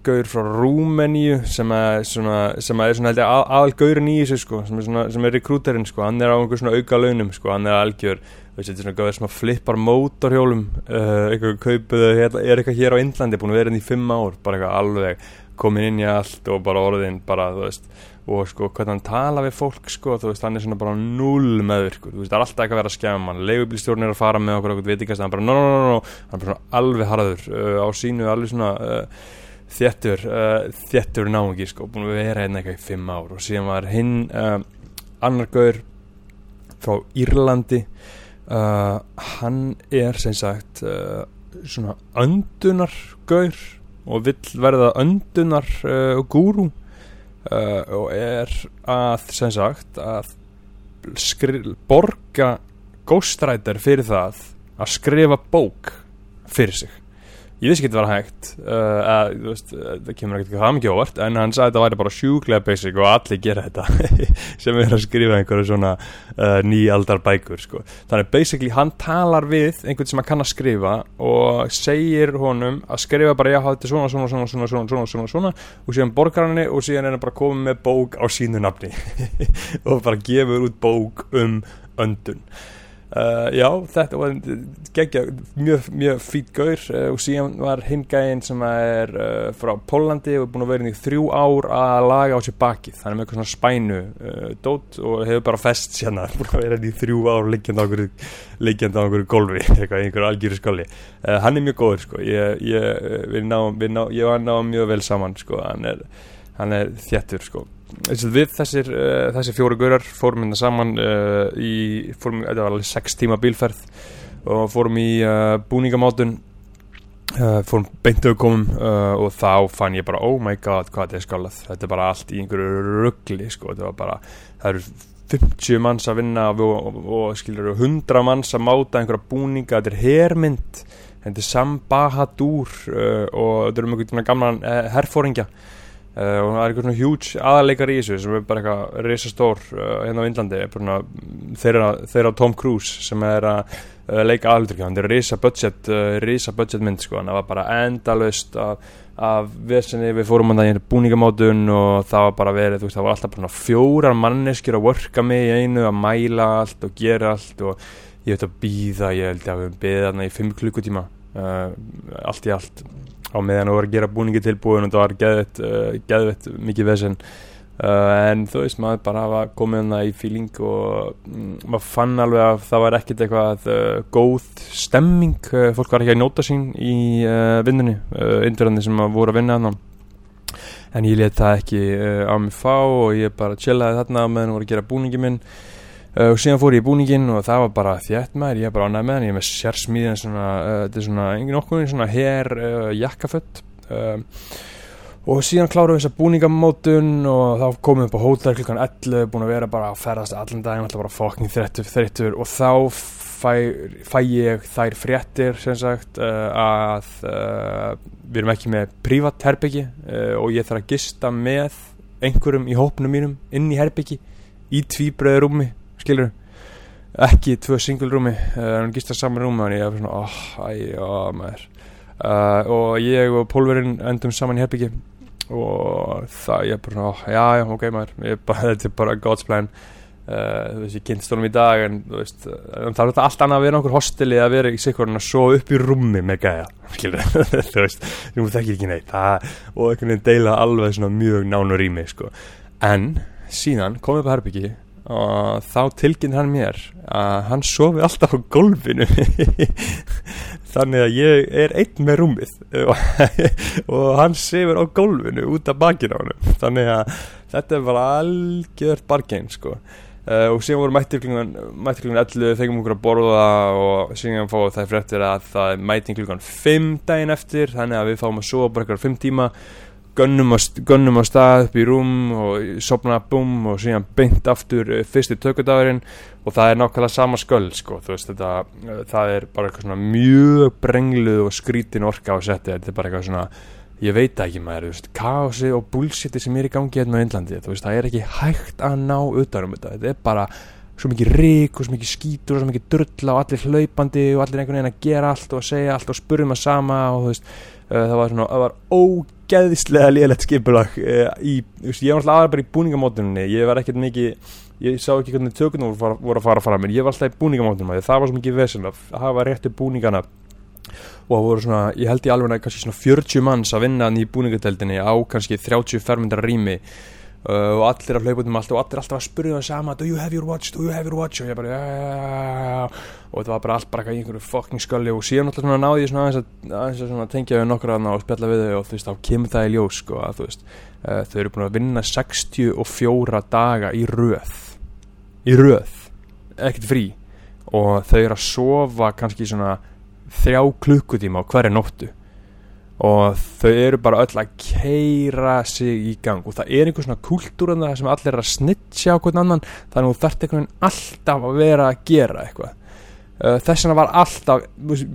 gaur frá Rúmeníu sem að, svona, sem að er svona að- aðal gaurin í þessu sko, sem er, er rekrúterinn sko, hann er á einhver svona auka launum sko, hann er algjör, veist þetta er svona gauður sem að flippar mótorhjólum, uh, eitthvað kaupuðu, hérna, er eitthvað hér á Indlandi búin að vera hérna í fimm ár, bara eitthvað alveg komin inn í allt og bara orðin bara, þú veist, og sko hvernig hann tala við fólk sko, þú veist, hann er svona bara null sko, þú veist, það er alltaf eitthvað að vera að skemma hann, leigubílstjórn er að fara með okkur okkur veitingast, hann bara, no, no, no, no, hann er bara svona alveg harður uh, á sínu, alveg svona uh, þéttur, uh, þéttur náungi, sko, búin að vera hérna eitthvað í fimm ár. Og síðan var hinn annar gaur frá Írlandi uh, hann er sem sagt uh, svona öndunar gaur og vill verða öndunar uh, gúrú. Uh, og er að sem sagt að borga ghostwriter fyrir það að skrifa bók fyrir sig ég vissi ekki að þetta var hægt uh, að, veist, uh, það kemur ekkert það mikið óvart en hann sagði að þetta væri bara sjúklega basic og allir gera þetta [laughs] sem er að skrifa einhverju svona uh, nýaldar bækur sko. þannig basically hann talar við einhvern sem hann kann að skrifa og segir honum að skrifa bara já, þetta er svona, svona, svona, svona, svona, svona, svona, svona og síðan borgar hann og síðan er hann bara komið með bók á sínu nafni [laughs] og bara gefur út bók um öndun Uh, já, þetta var geggja, mjög, mjög fýt gaur uh, og síðan var hinn gæinn sem er uh, frá Pólandi og er búin að vera inn í þrjú ár að laga á sér bakið. Þannig með eitthvað svona spænu dót og hefur bara fest sérna búin að vera inn í þrjú ár liggjandi á einhverju golfi, [laughs] einhverju algjöru skóli hann er mjög góður sko. Ég, ég, við ná, við ná, ná mjög vel saman sko, hann er, hann er þéttur sko. Við þessir, uh, þessir fjóru gaurar fórum hérna saman uh, í, fórum, þetta var alveg sex tíma bílferð og fórum í uh, búningamátun. Fórum beintöðu komum og þá fann ég bara oh my god hvað þetta er skálað. Þetta er bara allt í einhverju ruggli sko. þetta var bara, það eru 50 manns að vinna og, og, og skilur 100 manns að máta einhverja búninga. Þetta er hermynd. Þetta er Sambahadur og þetta eru mjög gamla herfóringja Uh, og það er eitthvað svona huge aðaleikar í þessu sem er bara eitthvað risastór uh, hérna á Índlandi þeirra, þeirra Tom Cruise sem er að uh, leika aðalutryggja, hann er risa budget budget mynd sko, hann var bara endalust af, af vesenni. Við fórum hann það í búningamátun og það var bara verið, veist, það var alltaf bara fjórar manneskjur að worka með í einu að mæla allt og gera allt og ég veit að býða, ég held að við beða þarna í 5 klukkutíma. Allt í allt á meðan þú var að gera búningi tilbúin og það var geðvett, uh, geðvett mikið vesen. Uh, en þú veist maður bara hafa komið hana í fíling og mm, maður fann alveg að það var ekkert eitthvað uh, góð stemming. Fólk var ekki að njóta sín í vinnunni, indverðandi sem voru að vinna hana en ég let það ekki á mig fá og ég bara chillaði þarna meðan þú voru að gera búningi minn og síðan fór ég í búningin og það var bara þjætt maður, ég er bara ánæg með hann ég er með sérsmíðin svona, uh, þetta er svona engin okkur svona her uh, jakkafött og síðan klárum við þessa búningamótun og þá komum við upp á hótel klukkan 11 búin að vera bara að ferðast allan daginn alltaf bara fokking þreyttur, þreyttur. Og þá fæ, fæ ég þær fréttir sem sagt að við erum ekki með prívat herbyggi og ég þarf að gista með einhverjum í hópnum mínum inn í herbyggi í tvíbröðu rúmi skilur ekki tvö single rúmi uh, gista saman rúmi og ég er svona oh, æ, oh, maður. Uh, og ég og pólverinn endum saman í herbyggi og það ég bara svona, oh, já já ok maður. Bara, [laughs] þetta er bara God's plan. Uh, þú veist ég kynst honum í dag en þú veist en það er þetta allt annað að vera okkur hostili að vera í sikkurinn að svo upp í rúmi með gæja [laughs] skilur þú veist þú þekkir ekki neitt. Það, og einhvern veginn deila alveg svona mjög nánur í mig sko. En síðan komið upp að herbyggi og þá tilkynnt hann mér að hann sofi alltaf á gólfinu. [laughs] Þannig að ég er einn með rúmið. Og, [laughs] og hann sefur á gólfinu út af bakinn á hann þannig að þetta er bara algjört bargein sko. Uh, og síðan voru mættir klukkan mættir klukkan 11, fengum okkur að borða og síðan fáum það fréttir að það er mæting klukkan 5 daginn eftir. Þannig að við fáum að sofa bara eitthvað 5 tíma gönnum á stað upp í rúm og sopna búm og síðan beint aftur uh, fyrstu tökudagurinn. Og það er nákvæmlega sama sköld sko, veist þetta, uh, það er bara eitthvað svona mjög brengluð og skrítin orka á setti, þetta er bara eitthvað svona ég veit ekki maður, veist, kási og bullshiti sem er í gangi hérna á Índlandi það er ekki hægt að ná utan um þetta. Þetta er bara svo mikið rík og svo mikið skítur og svo mikið drulla og allir hlaupandi og allir einhvern veginn að gera allt og segja allt og spurðum að sama og þú veist, það var svona, það var ógeðislega lélætt skipulag uh, í, ég var alltaf aðra bara í búningamótunni, ég var ekkert mikið ég sá ekki hvernig tökunum voru, voru að fara fram mér, ég var alltaf í búningamótunum, það var svo mikið vesen að hafa réttu búningana. Og það voru svona, ég held ég alveg kannski svona 40 manns að vinna í búningateldinni á kannski 30 fermyndar rými uh, og allir að hlaupa um allt og allir alltaf að spyrja það sama do you have your watch, do you have your watch? Og ég bara, ja, og þetta var bara allt bara í einhverju fucking skalli og síðan alltaf svona náði ég svona aðeins að, aðeins að svona tengja við nokkru aðna og spjalla við þau og þú veist, þá kemur það í ljós sko, að þú veist, uh, þau eru búin að vinna 64 daga í röð. Í röð, ekkert frí. Og þau eru að sofa kannski svona þrjá klukkutíma á hverja nóttu og þau eru bara öll að keira sig í gang. Og það er einhver svona kultúr en það sem allir er að snitja á hvern annan. Þannig að þú þarft einhvern veginn alltaf að vera að gera eitthvað. Uh, þess vegna var alltaf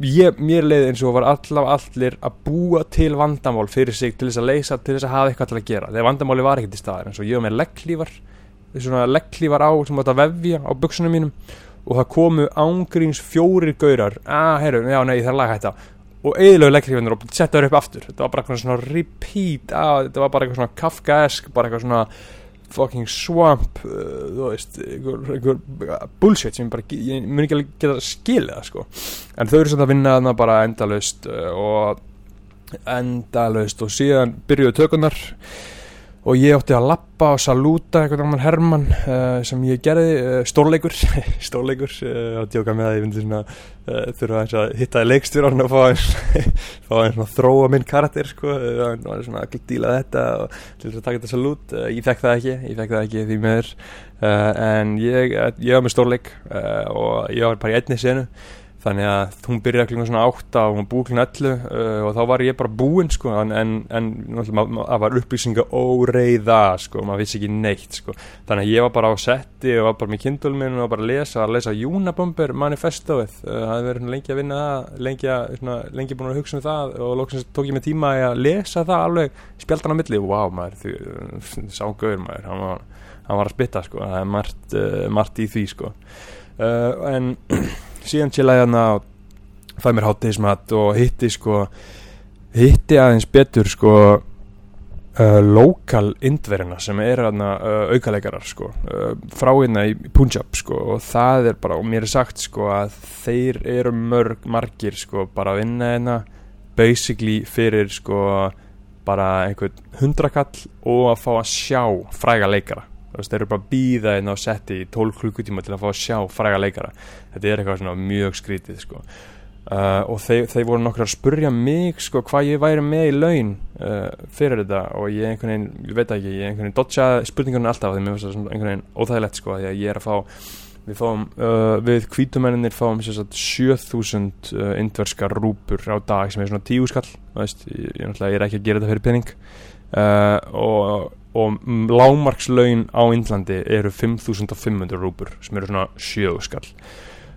ég, mér leiði eins og var alltaf allir að búa til vandamál fyrir sig til þess að leysa, til þess að hafa eitthvað til að gera. Þegar vandamáli var ekkert í staðar eins og ég var með legglífar svona legglífar á sem átt að vefja á buksunum mínum. Og það komu ángríns fjórir gaurar. Að, ah, heyrðu, já, nei, það er laga hætta og eðlögu leggriðunar og setja þau upp aftur. Þetta var bara eitthvað svona repeat að, þetta var bara eitthvað svona kafkaesk bara eitthvað svona fucking swamp uh, þú veist, einhver, einhver bullshit sem bara, ég mun ekki alveg geta skilið það sko, en þau eru svona að vinna þarna bara endalust uh, og endalust og síðan byrjuðu tökunar og ég átti að lappa og salúta einhvern annan Herman uh, sem ég gerði, uh, stórleikur. [laughs] Stórleikur, uh, að djóka með að ég myndi svona þurfa að hitta leikstjóran og fá eins [laughs] svona þróa minn karakter sko, var svona að díla þetta og til þess að taka þetta salút. Ég fekk það ekki, ég fekk það ekki því meður en ég, ég var með stórleik og ég var bara í einni senu þannig að hún byrjaði klinga svona átta og hún búið klinga allu uh, og þá var ég bara búinn sko en, en, en það var upplýsinga óreiða sko, maður vissi ekki neitt sko. Þannig að ég var bara á setti og var bara með kindulum minn og bara að lesa, að lesa Júnabomber manifestoið, uh, það hefði verið lengi að vinna það lengi, að, svona, lengi búin að hugsa um það og lóksins tók ég mig tíma að lesa það alveg spjaldan á milli, wow maður því, sá gauður maður, hann var, hann var að spitta sko, það er margt, uh, margt í því sko. En [clears throat] síðan chillaði hann að fæ mér hátteismat og hitti sko hitti aðeins betur sko uh, lokal indverina sem er aðna uh, aukalegarar sko uh, frá hérna í Punjab sko og það er bara, og mér er sagt sko að þeir eru mörg margir sko bara að vinna hérna basically fyrir sko bara einhvern hundrakall og að fá að sjá fræga leikara þeir eru bara að býða einn á setti í 12 klukkutíma til að fá að sjá fræga leikara. Þetta er eitthvað svona mjög skrítið sko. uh, og þeir, þeir voru nokkur að spurja mig sko hvað ég væri með í laun uh, fyrir þetta. Og ég einhvern veginn, ég veit ekki, ég einhvern veginn dodja spurningunum alltaf því mér finnst það einhvern veginn óþægilegt sko því að ég er að fá við fáum, uh, við kvítumenninir fáum sagt, 7000 indverska rúpur á dag sem er svona tíu skall ég, ég, ég er ekki að gera þetta fyrir pening. Uh, og, og lágmarkslaun á Indlandi eru 5500 rúpur sem eru svona sjöguskall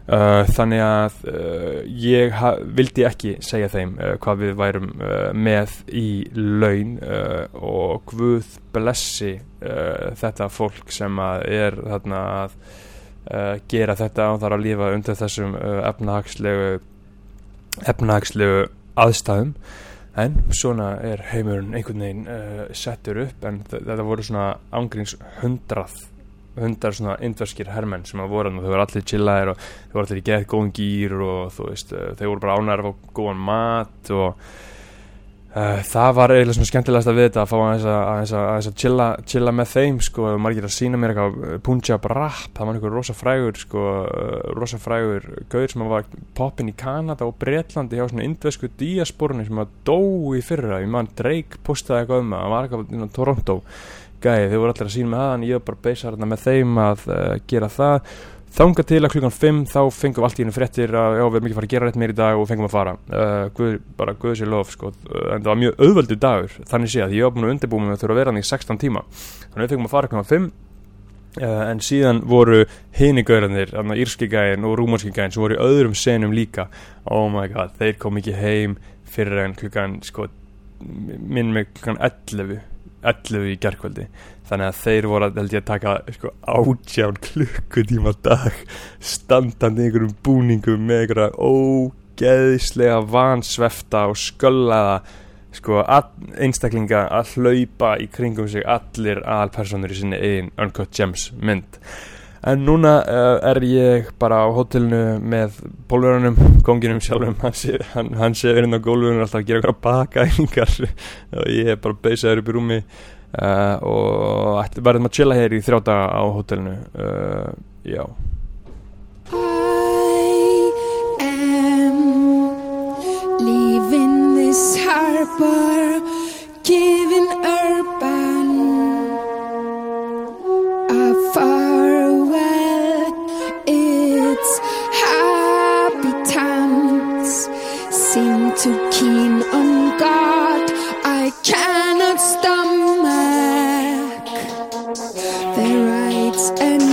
Uh, þannig að uh, ég vildi ekki segja þeim uh, hvað við værum uh, með í laun uh, og Guð blessi uh, þetta fólk sem er þarna að gera þetta og þarf að lífa undir þessum efnahagslegu efnahagslegu aðstæðum en svona er heimurinn einhvern veginn uh, settur upp en þetta voru svona ángríns hundrað hundar svona indverskir hermenn sem að voru þau voru allir chillaðir og þau voru allir í geð góðan gýr og þú veist, uh, þau voru bara ánæður að fá góðan mat og uh, það var eiginlega svona skemmtilegast að við þetta að fá aðeins að, að, aðeins að chilla, chilla með þeim sko, margir að sína mér eitthvað Punjab rap, það var einhver rosa frægur sko, rosa frægur gauður sem var poppin í Kanada og Bretlandi hjá svona indvesku díasporunni sem að dó í fyrra, ég mann Drake postaði eitthvað um það, hann var eitthvað inn á Toronto. Gæði, þau voru allir að sína með það en ég var bara að beisa hérna með þeim að uh, gera það. Þanga til að klukkan 5 þá fengum við allt í henni fréttir að já, við erum ekki fara að gera rétt meir í dag og fengum að fara. Uh, Guð, bara Guð sér lof sko. uh, en það var mjög auðvöldu dagur þannig sé að ég var búin að undirbúma mig að þurfa að vera hann í 16 tíma. Þannig við fengum að fara klukkan 5 uh, en síðan voru hini gaurarnir, írski gæin og rúmanski gæin sem voru í öðrum senum líka. Oh my god, þeir kom ekki heim fyrir en klukkan sko, minn með klukkan 11 11 í gerkvöldi þannig að þeir voru held ég að taka sko, átján klukkutíma dag standandi einhverjum búningum með einhverja ógeðislega vansvefta og sköllaða sko, all, einstaklinga að hlaupa í kringum sig allir aðalpersonur í sinni eigin Uncut Gems mynd. En núna uh, er ég bara á hótelinu með pólverunum, konginum sjálfum hann sé, verið á gólfinu alltaf að gera eitthvað bakæningar [laughs] og ég er bara beisaður upp í rúmi uh, og verðum að chilla hér í þrjá daga á hótelinu uh, já giving urban a farewell. Its habitants seem too keen on God. I cannot stomach their rights and